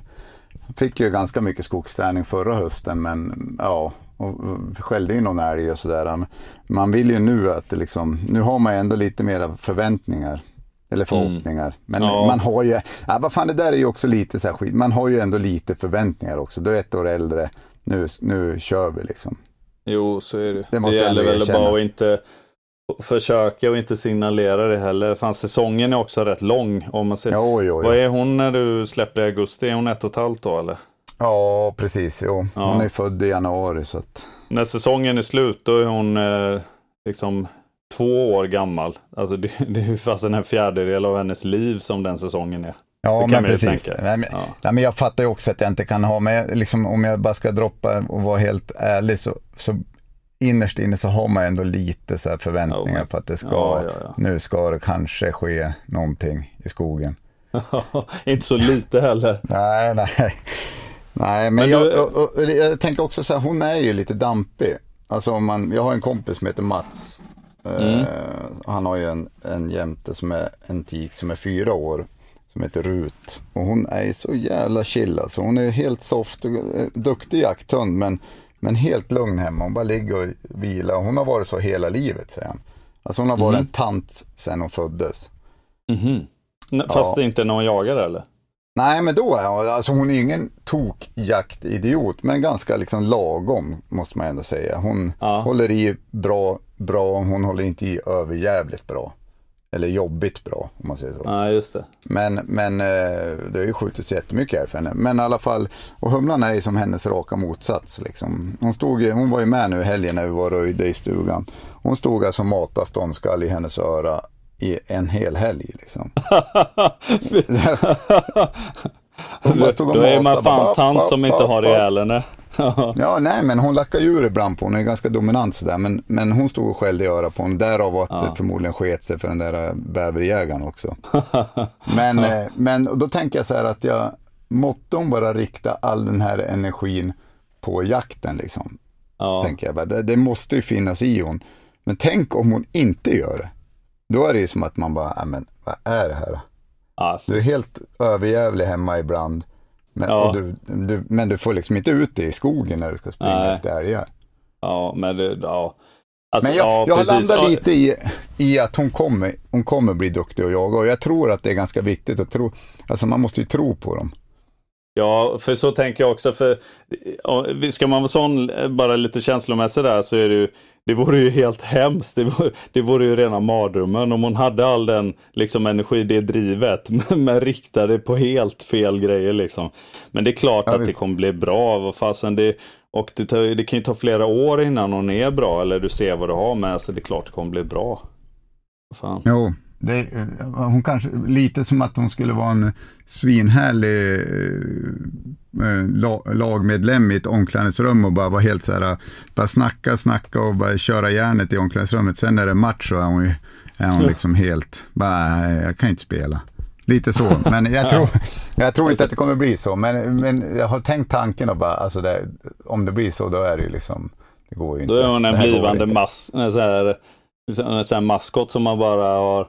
fick ju ganska mycket skogsträning förra hösten, men ja, och, skällde ju någon älg och sådär. Men Man vill ju nu att det liksom, nu har man ändå lite mera förväntningar. Eller förhoppningar. Men Ja. man har ju, ja, vad fan det där är ju också lite så här skit. Man har ju ändå lite förväntningar också. Du är ett år äldre, nu, nu kör vi liksom. Jo, så är det. Det måste det gäller väl erkänna. bara att inte försöka och inte signalera det heller. Fan, säsongen är också rätt lång. Om man ser. Jo, jo, Vad jo. är hon när du släpper i augusti? Är hon ett och ett halvt då eller? Ja, precis. Jo. Ja. Hon är född i januari så att. När säsongen är slut då är hon eh, liksom två år gammal. Alltså det, det är ju fast en fjärdedel av hennes liv som den säsongen är. Ja, men precis. Nej, men, Ja. nej, men jag fattar ju också att jag inte kan ha, men liksom, om jag bara ska droppa och vara helt ärlig så, så innerst inne så har man ändå lite så förväntningar men- på att det ska, Ja, ja, ja. nu ska det kanske ske någonting i skogen. [laughs] inte så lite heller. Nej, nej. Nej, men, Men jag, du- och, och, jag tänker också så här, hon är ju lite dampig. Alltså om man, jag har en kompis som heter Mats. Mm. Eh, han har ju en, en jämte som är en tik som är fyra år. Som heter Rut. Och hon är så jävla chill alltså. Hon är helt soft, och, eh, duktig jakthund men, men helt lugn hemma. Hon bara ligger och vilar. Hon har varit så hela livet säger han. Alltså hon har varit en tant sedan hon föddes. N- Fast Ja. det inte är någon jagare eller? Nej, men då är hon, alltså hon är ingen tokjaktidiot, men ganska liksom lagom måste man ändå säga. Hon Ja. håller i bra, bra, hon håller inte i överjävligt bra. Eller jobbigt bra, om man säger så. Nej, just det. Men, men eh, det har ju skjutits jättemycket här för henne. Men i alla fall, och Humlan är ju som hennes raka motsats. Liksom. Hon, stod, hon var ju med nu i helgen när vi var och röjde i stugan. Hon stod alltså och matade ståndskall i hennes öra i en hel helg. Liksom. [laughs] [laughs] Då är man fan tant som inte har ihjäl henne. Ja, nej, men hon lackar ur ibland på hon är ganska dominant sådär. Men, men hon stod och skällde i öra på hon Därav att det förmodligen sket sig för den där äh, bäverjägaren också. Men, eh, men då tänker jag så här att jag måtte hon bara rikta all den här energin på jakten liksom. ja. Tänker jag. Det, det måste ju finnas i hon. Men tänk om hon inte gör det. Då är det ju som att man bara, "Nej, men vad är det här? Ja, Du är helt överjävlig hemma ibland. Men, Ja. du, du, men du får liksom inte ut det i skogen när du ska springa Nej. efter älgar. ja, men det, ja. Alltså, Men jag, ja, jag landar lite i, i att hon kommer, hon kommer bli duktig att jaga och jag tror att det är ganska viktigt att tro, alltså man måste ju tro på dem. Ja, för så tänker jag också. För ska man vara sån, bara lite känslomässig där, så är det ju, det vore ju helt hemskt. Det vore, det vore ju rena mardrömmen om hon hade all den liksom, energi, det drivet, [laughs] men, men riktade på helt fel grejer liksom. Men det är klart Ja, att det kommer bli bra. Vad fasen det, och det, tar, det kan ju ta flera år innan hon är bra, eller du ser vad du har med sig. Det är klart det kommer bli bra. Fan. Jo, det, eh, hon kanske, lite som att hon skulle vara en svinhärlig eh, la, lagmedlem i ett omklädningsrum och bara vara helt så här, eh, bara snacka, snacka och bara köra järnet i omklädningsrummet. Sen när det är match så är hon, är hon liksom helt, bara, "Nej, jag kan inte spela. Lite så, [laughs] men jag tror, jag tror inte att det kommer bli så. Men, men jag har tänkt tanken och bara, alltså det, om det blir så då är det ju liksom, det går ju inte. Då är hon en blivande inte. mas en så här, en sån här maskot som man bara har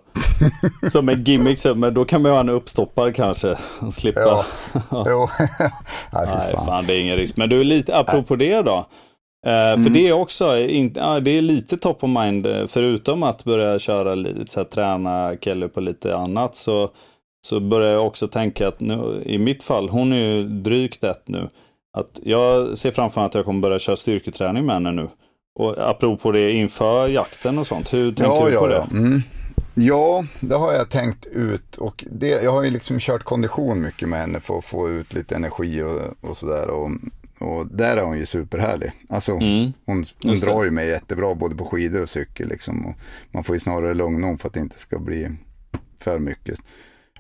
som en gimmick. Men då kan man ju ha en uppstoppad kanske. och Slippa. Ja, [laughs] jo. [laughs] Nej, Nej, fan. fan det är ingen risk. Men du är lite, apropå det då. Eh, Mm. För det är också, ja, det är lite top of mind, eh, förutom att börja köra lite, så här, träna Kelly på lite annat, så, så börjar jag också tänka att nu, i mitt fall, hon är ju drygt ett nu, att jag ser framför mig att jag kommer börja köra styrketräning med henne nu. Och apropå det inför jakten och sånt, hur tänker du på det? Ja. Mm. ja, det har jag tänkt ut och det, jag har ju liksom kört kondition mycket med henne för att få ut lite energi och, och sådär. Och, och där är hon ju superhärlig. Alltså, Mm. hon, hon drar ju mig jättebra både på skidor och cykel liksom. Och man får ju snarare lugna hon för att det inte ska bli för mycket.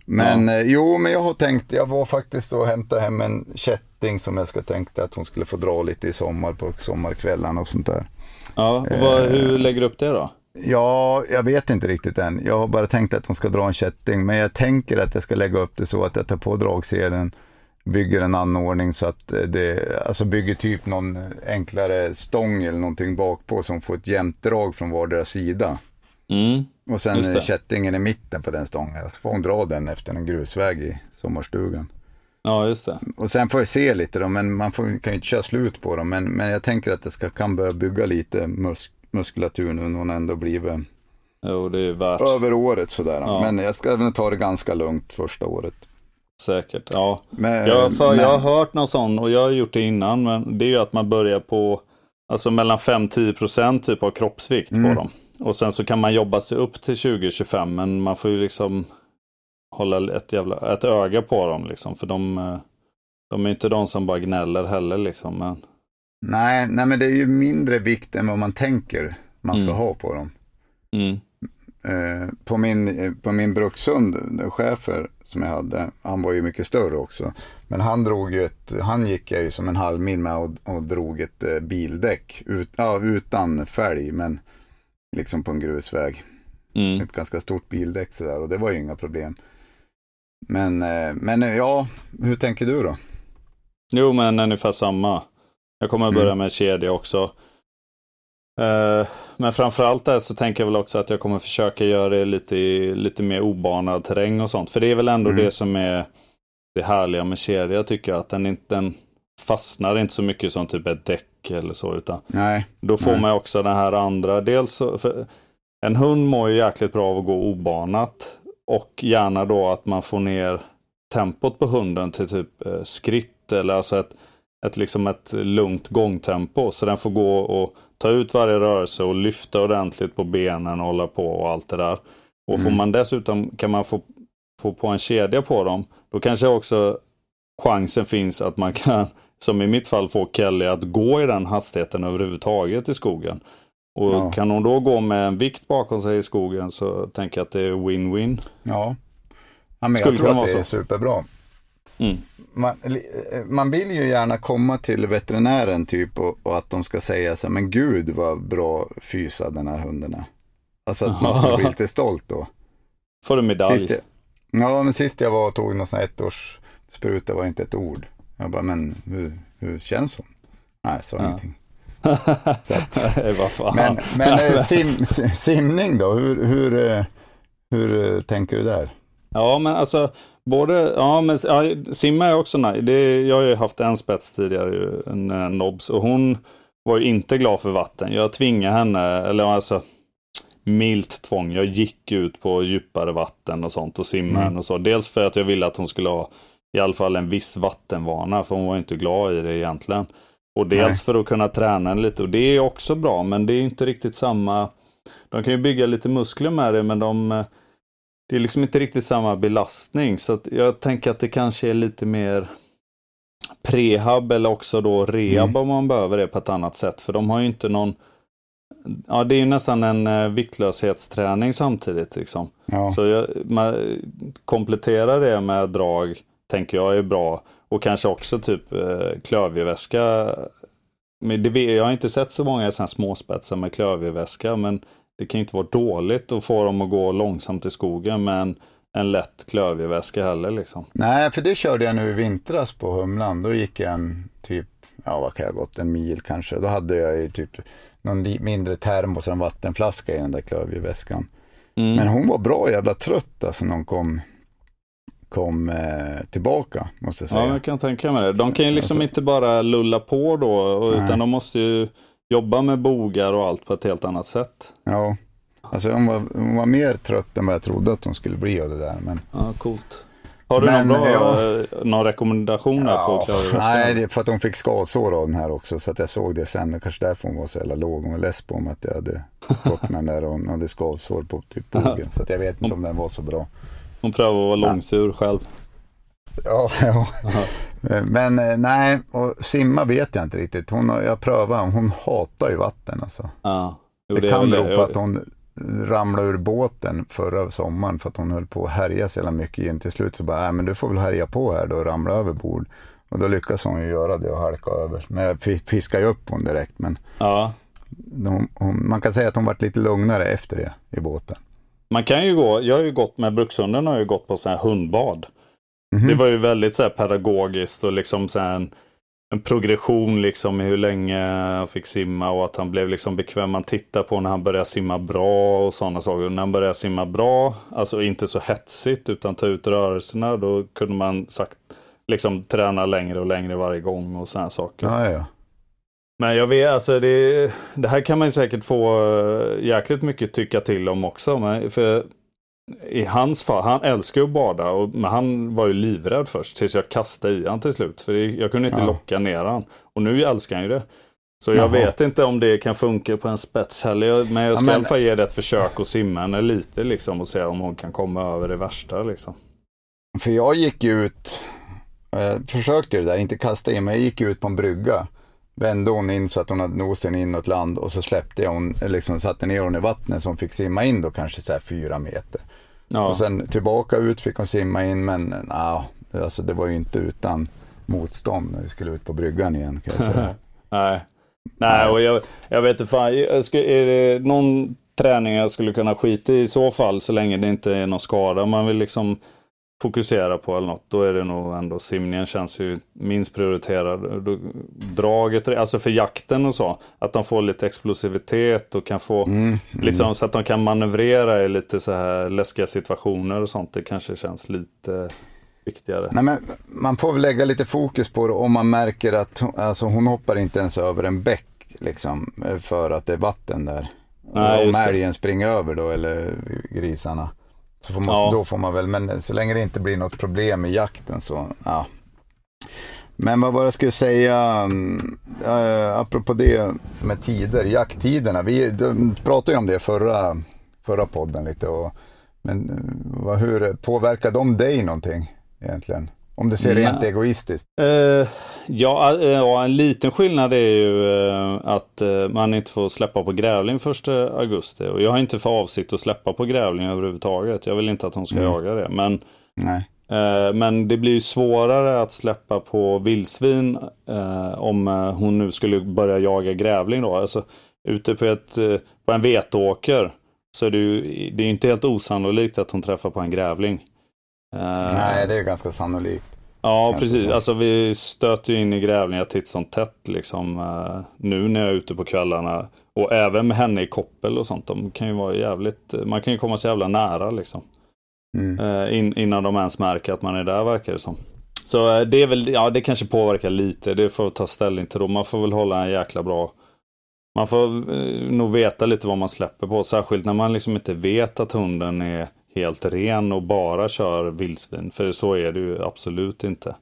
Men ja. eh, jo, men jag har tänkt, jag var faktiskt och hämtade hem en kätting som jag ska tänkte att hon skulle få dra lite i sommar på sommarkvällarna och sånt där. Ja, och vad, eh, hur lägger du upp det då? Ja, jag vet inte riktigt än. Jag har bara tänkt att hon ska dra en kätting, men jag tänker att jag ska lägga upp det så att jag tar på dragselen, bygger en anordning så att det, alltså bygger typ någon enklare stång eller någonting bakpå som får ett jämnt drag från vardera sida. Mm, och sen kättingen i mitten på den stången, så får hon dra den efter en grusväg i sommarstugan. Ja, just det. Och sen får jag se lite då, men man får, kan ju inte köra slut på dem. Men, men jag tänker att det ska, kan börja bygga lite musk, muskulatur nu när hon ändå blivit jo, det är värt. över året sådär. Ja. Men jag ska även ta det ganska lugnt första året. Säkert, ja. Men, jag, för, men... jag har hört någon sån och jag har gjort det innan, men det är ju att man börjar på alltså mellan 5-10% typ av kroppsvikt mm. på dem. Och sen så kan man jobba sig upp till 20-25, men man får ju liksom hålla ett, jävla, ett öga på dem liksom. För de, eh, de är inte de som bara gnäller heller liksom. Men... Nej, nej, men det är ju mindre vikt än vad man tänker man ska mm. ha på dem. Mm. Eh, på, min, eh, på min brukshund, chefer som jag hade, han var ju mycket större också. Men han drog ju ett, han gick jag ju som en halv mil med och, och drog ett eh, bildäck ut, ja, utan fälg, men liksom på en grusväg. Mm. Ett ganska stort bildäck sådär och det var ju inga problem. Men, eh, men eh, ja, hur tänker du då? Jo, men ungefär samma. Jag kommer att börja mm. med kedja också. Uh, men framförallt där så tänker jag väl också att jag kommer försöka göra det lite, lite mer obanad terräng och sånt. För det är väl ändå mm. det som är det härliga med kedja tycker jag. Att den, inte, den fastnar inte så mycket som typ ett däck eller så. Utan nej, då får nej. man också den här andra. Dels så, en hund mår ju jäkligt bra av att gå obanat. Och gärna då att man får ner tempot på hunden till typ eh, skritt eller alltså ett, ett, liksom ett lugnt gångtempo. Så den får gå och ta ut varje rörelse och lyfta ordentligt på benen och hålla på och allt det där. Och mm. får man dessutom, kan man få, få på en kedja på dem, då kanske också chansen finns att man kan, [laughs] som i mitt fall, få Kelly att gå i den hastigheten överhuvudtaget i skogen. Och ja. kan hon då gå med en vikt bakom sig i skogen så tänker jag att det är win-win. Ja, ja men jag tror att det är superbra. Mm. Man, eh, man, vill ju gärna komma till veterinären typ och, och, att de ska säga så här, men gud vad bra fysad den här hunden är. Alltså att man ska [laughs] bli lite stolt då. Får du medalj? Jag, ja, men sist jag var och tog någon sån här ettårs spruta var det inte ett ord. Jag bara, men hur, hur känns hon? Nej, sa ja. ingenting. Att, [laughs] men men eh, [laughs] sim, simning då, hur, hur, eh, hur tänker du där? Ja, men alltså både, ja men ja, simma är också nice. Det, jag har ju haft en spets tidigare, en, en nobs, och hon var ju inte glad för vatten. Jag tvingade henne, eller alltså milt tvång. Jag gick ut på djupare vatten och sånt och simmade mm. och så. Dels för att jag ville att hon skulle ha i alla fall en viss vattenvana, för hon var inte glad i det egentligen. Och dels Nej. för att kunna träna lite, och det är också bra, men det är inte riktigt samma. De kan ju bygga lite muskler med det, men de det är liksom inte riktigt samma belastning. Så jag tänker att det kanske är lite mer prehab eller också då rehab mm. om man behöver det på ett annat sätt. För de har ju inte någon Ja, det är ju nästan en eh, viktlöshetsträning samtidigt. Liksom. Ja. Så jag, man, komplettera det med drag tänker jag är bra. Och kanske också typ eh, klövjeväska. Men det, jag har inte sett så många sådana småspetsar med klövjeväska. Men det kan ju inte vara dåligt att få dem att gå långsamt i skogen med en, en lätt klövjeväska heller. Liksom. Nej, för det körde jag nu i vintras på Humlan. Då gick jag en typ, ja vad kan jag gått, en mil kanske. Då hade jag ju typ någon mindre termos och en vattenflaska i den där klövjeväskan. Mm. Men hon var bra jävla trött alltså när hon kom, kom eh, tillbaka, måste jag säga. Ja, jag kan tänka mig det. De kan ju liksom alltså, inte bara lulla på då, utan de måste ju jobba med bogar och allt på ett helt annat sätt. Ja, alltså hon var, hon var mer trött än vad jag trodde att hon skulle bli av det där. Men... Ja, coolt. Har du men, någon, bra, ja, någon rekommendation ja, på Nej, det är för att hon fick skavsår av den här också. Så att jag såg det sen. Det kanske därför hon var så jävla låg. Hon var less på om att jag hade gått med den där och hon hade skavsår på typ [laughs] bogen. Så att jag vet inte om den var så bra. Hon prövade att vara långsur själv. Ja, ja. Men eh, nej, och simma vet jag inte riktigt. Hon, jag prövar, hon hatar ju vatten alltså. Ja. Jo, det, det kan bero på att hon, ramlade ur båten förra sommaren för att hon höll på att härja så jävla mycket in. Till slut så bara, nej men du får väl härja på här då och ramla över bord. Och då lyckas hon ju göra det och halka över. Men jag fiskade ju upp hon direkt. Men ja. hon, hon, man kan säga att hon varit lite lugnare efter det i båten. Man kan ju gå, jag har ju gått med brukshunden har ju gått på så här hundbad. Mm -hmm. Det var ju väldigt så här pedagogiskt och liksom så en, en progression liksom i hur länge han fick simma och att han blev liksom bekväm. Man tittar på när han började simma bra och sådana saker. när han började simma bra, alltså inte så hetsigt utan ta ut rörelserna, då kunde man sagt liksom träna längre och längre varje gång och sådana saker. Ja, ja. Men jag vet, alltså det, det här kan man säkert få eh, jäkligt mycket tycka till om också. Men för i hans fall, han älskar att bada, och, men han var ju livrädd först tills jag kastade i han till slut. För jag kunde inte ja. locka ner han. Och nu älskar han ju det. Så jag Jaha. vet inte om det kan funka på en spets heller. Men jag ska ja, men... i alla fall ge det ett försök och simma henne lite liksom och se om hon kan komma över det värsta liksom. För jag gick ut, jag försökte det där, inte kasta in, men jag gick ut på en brygga vände hon in så att hon hade nosen inåt land och så släppte jag hon, liksom satte ner hon i vattnet så hon fick simma in då kanske så här fyra meter. Ja. Och sen tillbaka ut fick hon simma in men na, alltså det var ju inte utan motstånd när vi skulle ut på bryggan igen kan jag säga. [laughs] Nej. Nej, och jag, jag vet inte fan, jag skulle, är det någon träning jag skulle kunna skita i i så fall så länge det inte är någon skada. Man vill liksom fokusera på eller något, då är det nog ändå simningen känns ju minst prioriterad. Draget, alltså för jakten och så, att de får lite explosivitet och kan få, mm, mm. liksom så att de kan manövrera i lite så här läskiga situationer och sånt. Det kanske känns lite viktigare. Nej, men man får väl lägga lite fokus på det om man märker att alltså, hon hoppar inte ens över en bäck liksom, för att det är vatten där. Nej, om älgen springer över då, eller grisarna. Så får man, ja. Då får man väl, men så länge det inte blir något problem i jakten så, ja. Men vad var det jag skulle säga, äh, apropå det med tider, jakttiderna. Vi pratade ju om det förra, förra podden lite. Och, men vad, hur påverkar de dig någonting egentligen? Om du ser det rent egoistiskt? Uh, ja, uh, ja, en liten skillnad är ju uh, att man inte får släppa på grävling 1 augusti. Och jag har inte för avsikt att släppa på grävling överhuvudtaget. Jag vill inte att hon ska mm. jaga det. Men, men det blir ju svårare att släppa på vildsvin om hon nu skulle börja jaga grävling då. Alltså, ute på, ett, på en vetåker så är det ju det är inte helt osannolikt att hon träffar på en grävling. Nej, det är ganska sannolikt. Ja, precis. Så. Alltså vi stöter ju in i grävlingar titt som tätt liksom. Uh, nu när jag är ute på kvällarna. Och även med henne i koppel och sånt. De kan ju vara jävligt, man kan ju komma så jävla nära liksom. Mm. In, innan de ens märker att man är där verkar det som. Så det är väl, ja det kanske påverkar lite. Det får ta ställning till då. Man får väl hålla en jäkla bra man får nog veta lite vad man släpper på. Särskilt när man liksom inte vet att hunden är helt ren och bara kör vildsvin. För så är det ju absolut inte.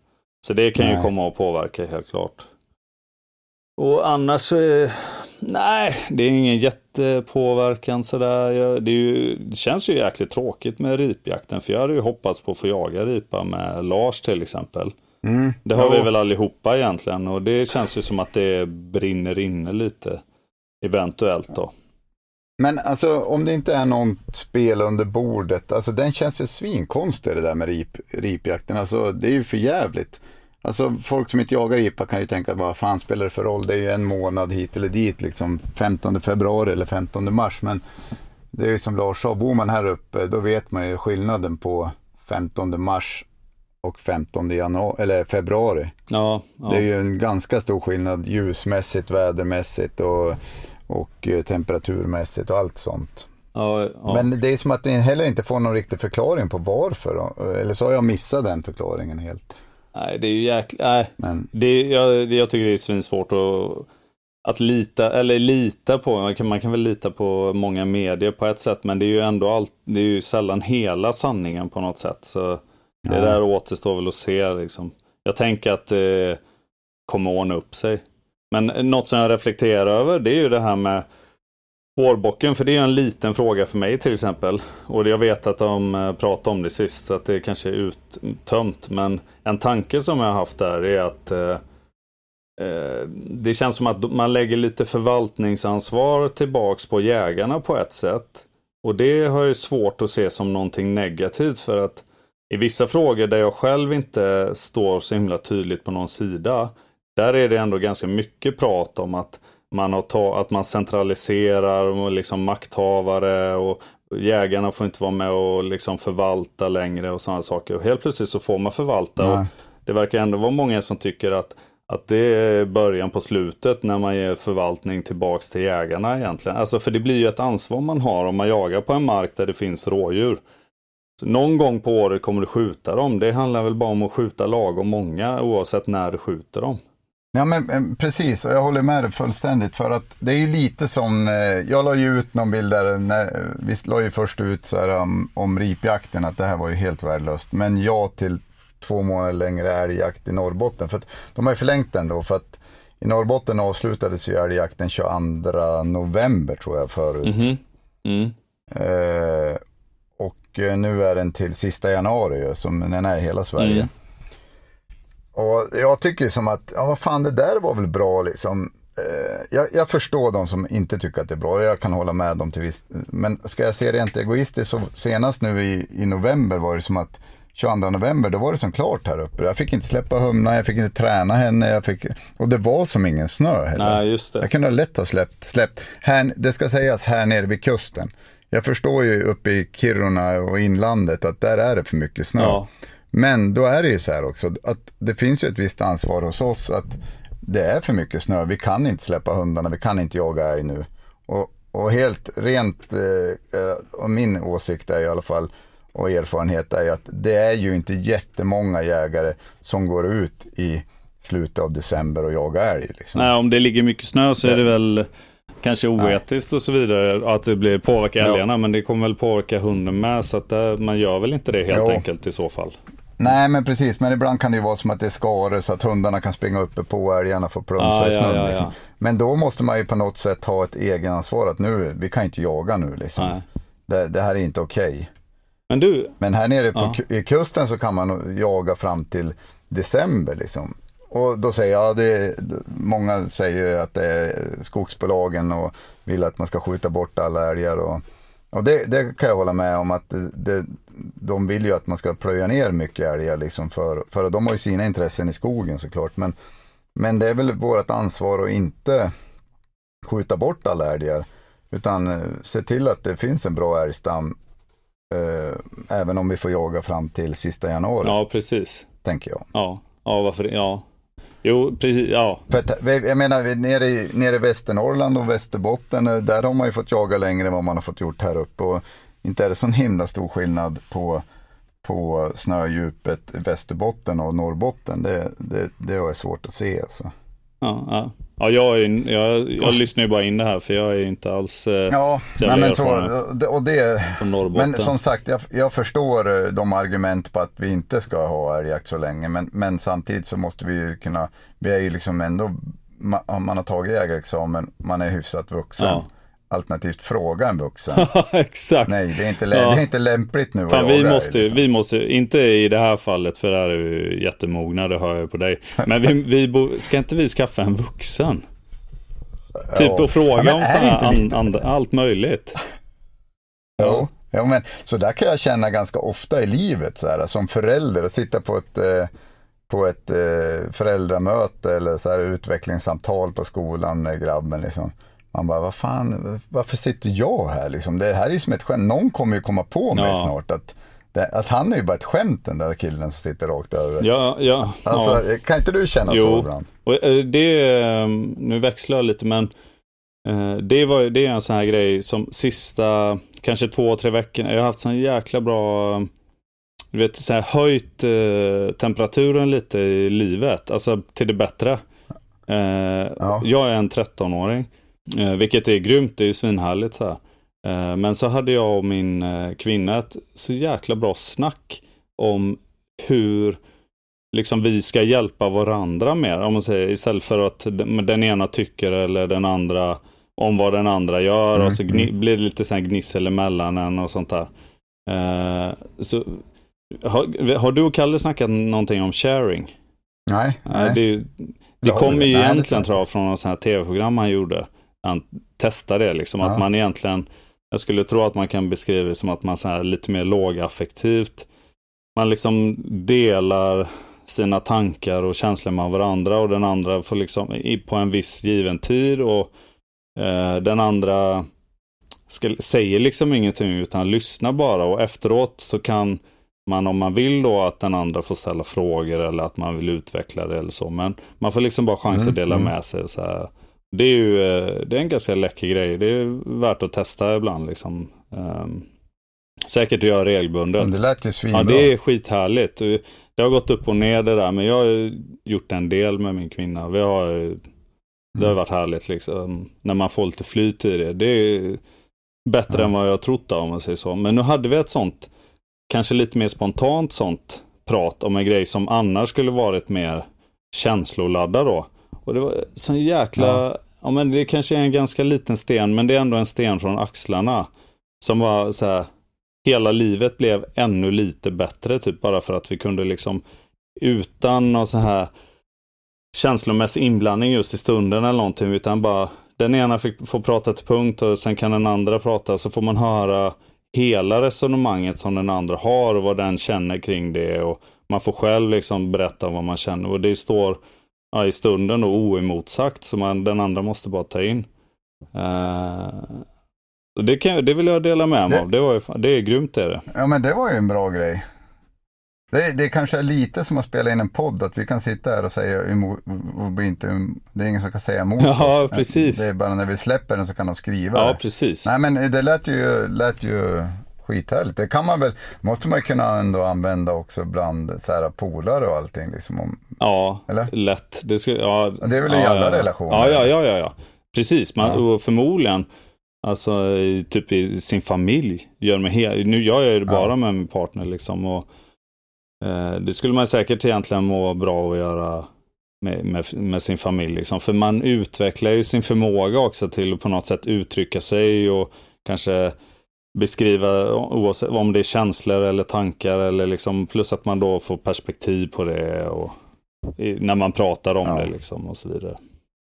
Så det kan nej. ju komma att påverka helt klart. Och annars, eh, nej, det är ingen jättepåverkan sådär. Det, är ju, det känns ju jäkligt tråkigt med ripjakten. För jag hade ju hoppats på att få jaga ripa med Lars till exempel. Mm. Det har jo. vi väl allihopa egentligen. Och det känns ju som att det brinner inne lite. Eventuellt då. Men alltså om det inte är något spel under bordet, alltså den känns ju svinkonstig det där med rip, ripjakten. Alltså det är ju för jävligt. Alltså folk som inte jagar ripa kan ju tänka, vad fan spelar det för roll? Det är ju en månad hit eller dit, liksom 15 februari eller 15 mars. Men det är ju som Lars sa, bor man här uppe då vet man ju skillnaden på 15 mars och 15 januari, eller februari. Ja, ja. Det är ju en ganska stor skillnad ljusmässigt, vädermässigt och och eh, temperaturmässigt och allt sånt. Ja, ja. Men det är som att ni heller inte får någon riktig förklaring på varför. Eller så har jag missat den förklaringen helt. Nej, det är ju jäkligt... Nej. Men... Det, jag, jag tycker det är svinsvårt att, att lita, eller lita på. Man kan, man kan väl lita på många medier på ett sätt, men det är ju ändå allt, det är ju sällan hela sanningen på något sätt. Så det ja. där återstår väl att se liksom. Jag tänker att det kommer ordna upp sig. Men något som jag reflekterar över det är ju det här med Vårbocken, för det är en liten fråga för mig till exempel. Och jag vet att de eh, pratade om det sist, så att det kanske är uttömt. Men en tanke som jag har haft där är att eh, eh det känns som att man lägger lite förvaltningsansvar tillbaks på jägarna på ett sätt. Och det har jag svårt att se som någonting negativt för att i vissa frågor där jag själv inte står så himla tydligt på någon sida, där är det ändå ganska mycket prat om att man, har ta, att man centraliserar och liksom makthavare och jägarna får inte vara med och liksom förvalta längre och sådana saker. Och helt plötsligt så får man förvalta. Och det verkar ändå vara många som tycker att, att det är början på slutet när man ger förvaltning tillbaks till jägarna egentligen. Alltså för det blir ju ett ansvar man har om man jagar på en mark där det finns rådjur. Så någon gång på året kommer du skjuta dem. Det handlar väl bara om att skjuta lagom många oavsett när du skjuter dem. Ja men precis, och jag håller med dig fullständigt för att det är ju lite som, eh, jag la ju ut någon bild där, när, vi la ju först ut så här om, om ripjakten att det här var ju helt värdelöst. Men ja till två månader längre älgjakt i Norrbotten. För att de har ju förlängt den då för att i Norrbotten avslutades ju älgjakten 22 november tror jag förut. Mm -hmm. mm. Eh, och eh, nu är den till sista januari som den är i hela Sverige. Mm. Och jag tycker som att, ja vad fan det där var väl bra liksom. Eh, jag, jag, förstår de som inte tycker att det är bra, jag kan hålla med dem till viss, men ska jag se rent egoistiskt så senast nu i, i november var det som att 22 november, då var det som klart här uppe. Jag fick inte släppa humna, jag fick inte träna henne, jag fick, och det var som ingen snö heller. Nej, just det. Jag kunde lätt ha släppt, släppt. Här, det ska sägas här nere vid kusten. Jag förstår ju uppe i Kiruna och inlandet att där är det för mycket snö. Ja. Men då är det ju så här också att det finns ju ett visst ansvar hos oss att det är för mycket snö. Vi kan inte släppa hundarna, vi kan inte jaga älg nu. Och, och helt rent, eh, eh och min åsikt är i alla fall och erfarenhet är att det är ju inte jättemånga jägare som går ut i slutet av december och jagar älg. Liksom. Nej, om det ligger mycket snö så är det väl kanske oetiskt och så vidare att det blir påverka älgarna. Ja. Men det kommer väl påverka hunden med. Så att det, man gör väl inte det helt jo. enkelt i så fall. Nej men precis, men ibland kan det ju vara som att det är skare så att hundarna kan springa uppe på och älgarna får plumsa ah, i snön. Ja, ja, liksom. Men då måste man ju på något sätt ha ett egenansvar att nu, vi kan inte jaga nu liksom. Det, det, här är inte okej. Okay. Men du. Men här nere på i kusten så kan man jaga fram till december liksom. Och då säger jag, det, många säger att det är skogsbolagen och vill att man ska skjuta bort alla älgar. Och, och det, det kan jag hålla med om att det, det, de vill ju att man ska plöja ner mycket älgar liksom för, för de har ju sina intressen i skogen såklart. Men, men det är väl vårt ansvar att inte skjuta bort alla älgar. Utan eh, se till att det finns en bra älgstam. Eh, även om vi får jaga fram till sista januari. Ja, precis. Tänker jag. Ja, ja varför Ja, Jo, precis. Ja. För att, jag menar, nere i, nere i Västernorrland och Västerbotten, eh, där har man ju fått jaga längre än vad man har fått gjort här uppe. Och inte är det sån himla stor skillnad på, på snödjupet Västerbotten och Norrbotten. Det, det, det är svårt att se alltså. Ja, ja. ja jag, är, jag, jag lyssnar ju bara in det här för jag är inte alls eh, Ja, nej, men så, och det, men som sagt jag, jag förstår eh, de argument på att vi inte ska ha älgjakt så länge. Men, men samtidigt så måste vi ju kunna, vi är ju liksom ändå, man, man har tagit jägarexamen, man är hyfsat vuxen. Ja alternativt fråga en vuxen. [laughs] Exakt. Nej, det är inte, ja. det är inte lämpligt nu Fan, vi, måste, liksom. vi måste, inte i det här fallet för där är vi jättemogna, det hör jag på dig. Men vi, vi bo, ska inte vi skaffa en vuxen? Ja. Typ och fråga ja, om an, an, allt möjligt. Jo, ja, men så där kan jag känna ganska ofta i livet så här, som förälder och sitta på ett eh, på ett eh, föräldramöte eller så här, utvecklingssamtal på skolan med grabben. Liksom. Man bara, vad fan, varför sitter jag här liksom? Det här är ju som ett skämt. Någon kommer ju komma på mig ja. snart att, det, att han är ju bara ett skämt den där killen som sitter rakt över. Ja, ja. Alltså, ja. kan inte du känna jo. så ibland? Och eh, det, eh, nu växlar jag lite men eh, det, var, det är en sån här grej som sista, kanske två, tre veckor, jag har haft sån jäkla bra du vet, så här, höjt temperaturen lite i livet, alltså till det bättre. Ja. Jag är en 13-åring Eh, vilket är grymt, det är ju svinhärligt så här. Eh, men så hade jag och min eh, kvinna ett så jäkla bra snack om hur liksom vi ska hjälpa varandra mer. Om man säger istället för att den ena tycker eller den andra om vad den andra gör mm. och så mm. blir det lite så gnissel emellan en och sånt där. Uh, så, har, har, du och Kalle snackat någonting om sharing? Nej. Uh, nej. Det, det kommer ju egentligen tror jag från något sånt här tv-program han gjorde han testar det. Liksom, ja. Att man egentligen Jag skulle tro att man kan beskriva det som att man är lite mer lågaffektivt. Man liksom delar sina tankar och känslor med varandra och den andra får liksom på en viss given tid och eh, den andra ska, säger liksom ingenting utan lyssnar bara och efteråt så kan man om man vill då att den andra får ställa frågor eller att man vill utveckla det eller så. Men man får liksom bara chans mm, att dela mm. med sig. Så här. Det är ju eh, det är en ganska läcker grej. Det är värt att testa ibland. Liksom. Um, säkert att göra regelbundet. Men det lät ju svinbra. Ja, det är skithärligt. Det har gått upp och ner det där, men jag har gjort en del med min kvinna. Vi har, det har mm. varit härligt liksom. När man får lite flyt i det. Det är bättre ja. än vad jag trott om man säger så. Men nu hade vi ett sånt, kanske lite mer spontant sånt prat om en grej som annars skulle varit mer känsloladdad då. Och det var så jäkla, ja ja men det kanske är en ganska liten sten, men det är ändå en sten från axlarna. Som var så här, hela livet blev ännu lite bättre, typ bara för att vi kunde liksom utan någon så här känslomässig inblandning just i stunden eller någonting, utan bara den ena fick få prata till punkt och sen kan den andra prata, så får man höra hela resonemanget som den andra har och vad den känner kring det och man får själv liksom berätta vad man känner och det står ja, i stunden och oemotsagt så man, den andra måste bara ta in. Uh, det, kan, det vill jag dela med mig det, av. Det, var, det är grymt det är det. Ja men det var ju en bra grej. Det, det kanske är lite som att spela in en podd, att vi kan sitta här och säga emot, och inte, det är ingen som kan säga emot ja, oss. Precis. Det är bara när vi släpper den så kan de skriva Ja, precis. Nej men det lät ju, lät ju skithärligt. Det kan man väl, måste man kunna ändå använda också bland så här polare och allting. Liksom om, ja, eller? lätt. Det, ska, ja, det är väl ja, i alla ja, relationer? Ja, ja, ja, ja, ja. precis. Man, Och förmodligen Alltså typ i sin familj. Gör mig helt, nu gör jag det bara med min partner liksom. Och, eh, det skulle man säkert egentligen må bra att göra med, med, med, sin familj. Liksom. För man utvecklar ju sin förmåga också till att på något sätt uttrycka sig och kanske beskriva oavsett om det är känslor eller tankar eller liksom plus att man då får perspektiv på det och när man pratar om ja. det liksom och så vidare.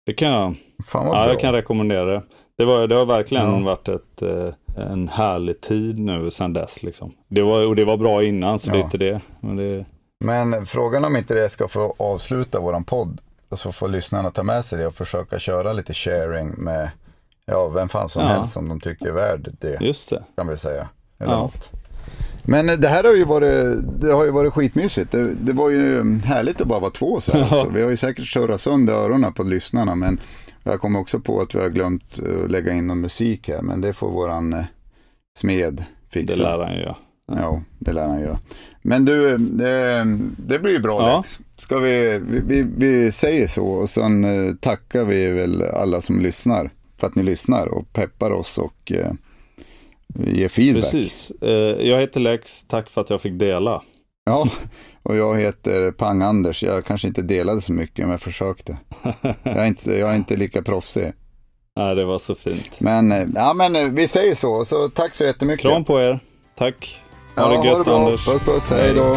Det kan jag, ja, jag kan rekommendera det. Det, var, det har verkligen ja. varit ett, eh, en härlig tid nu sedan dess. Liksom. Det var, och det var bra innan, så det är inte det. Men, det... Men frågan om inte det ska få avsluta våran podd, så får lyssnarna ta med sig det och försöka köra lite sharing med ja, vem fan som ja. helst som de tycker är värd det. Just det. Kan vi säga. Eller ja. något. Men eh, det här har ju varit, det har ju varit skitmysigt. Det, det var ju härligt att bara vara två så här. [laughs] Ja. Vi har ju säkert surrat sönder öronen på lyssnarna. Men jag kommer också på att vi har glömt att eh, lägga in någon musik här, men det får våran eh, smed fixa. Det lär han ju. Ja. ja, det lär han göra. Men du, det, det blir ju bra ja. Lex. Ska vi, vi, vi säger så och sen tackar vi väl alla som lyssnar för att ni lyssnar och peppar oss och eh, ger feedback. Precis. jag heter Lex, tack för att jag fick dela. Ja, och jag heter Pang-Anders. Jag kanske inte delade så mycket, men jag försökte. [laughs] Jag är inte, jag är inte lika proffsig. Nej, det var så fint. Men, eh, ja, men eh, vi säger så. Så tack så jättemycket. Kram på er. Tack. Ha ja, det gött, ha det bra. Anders. Puss, puss. Hej då.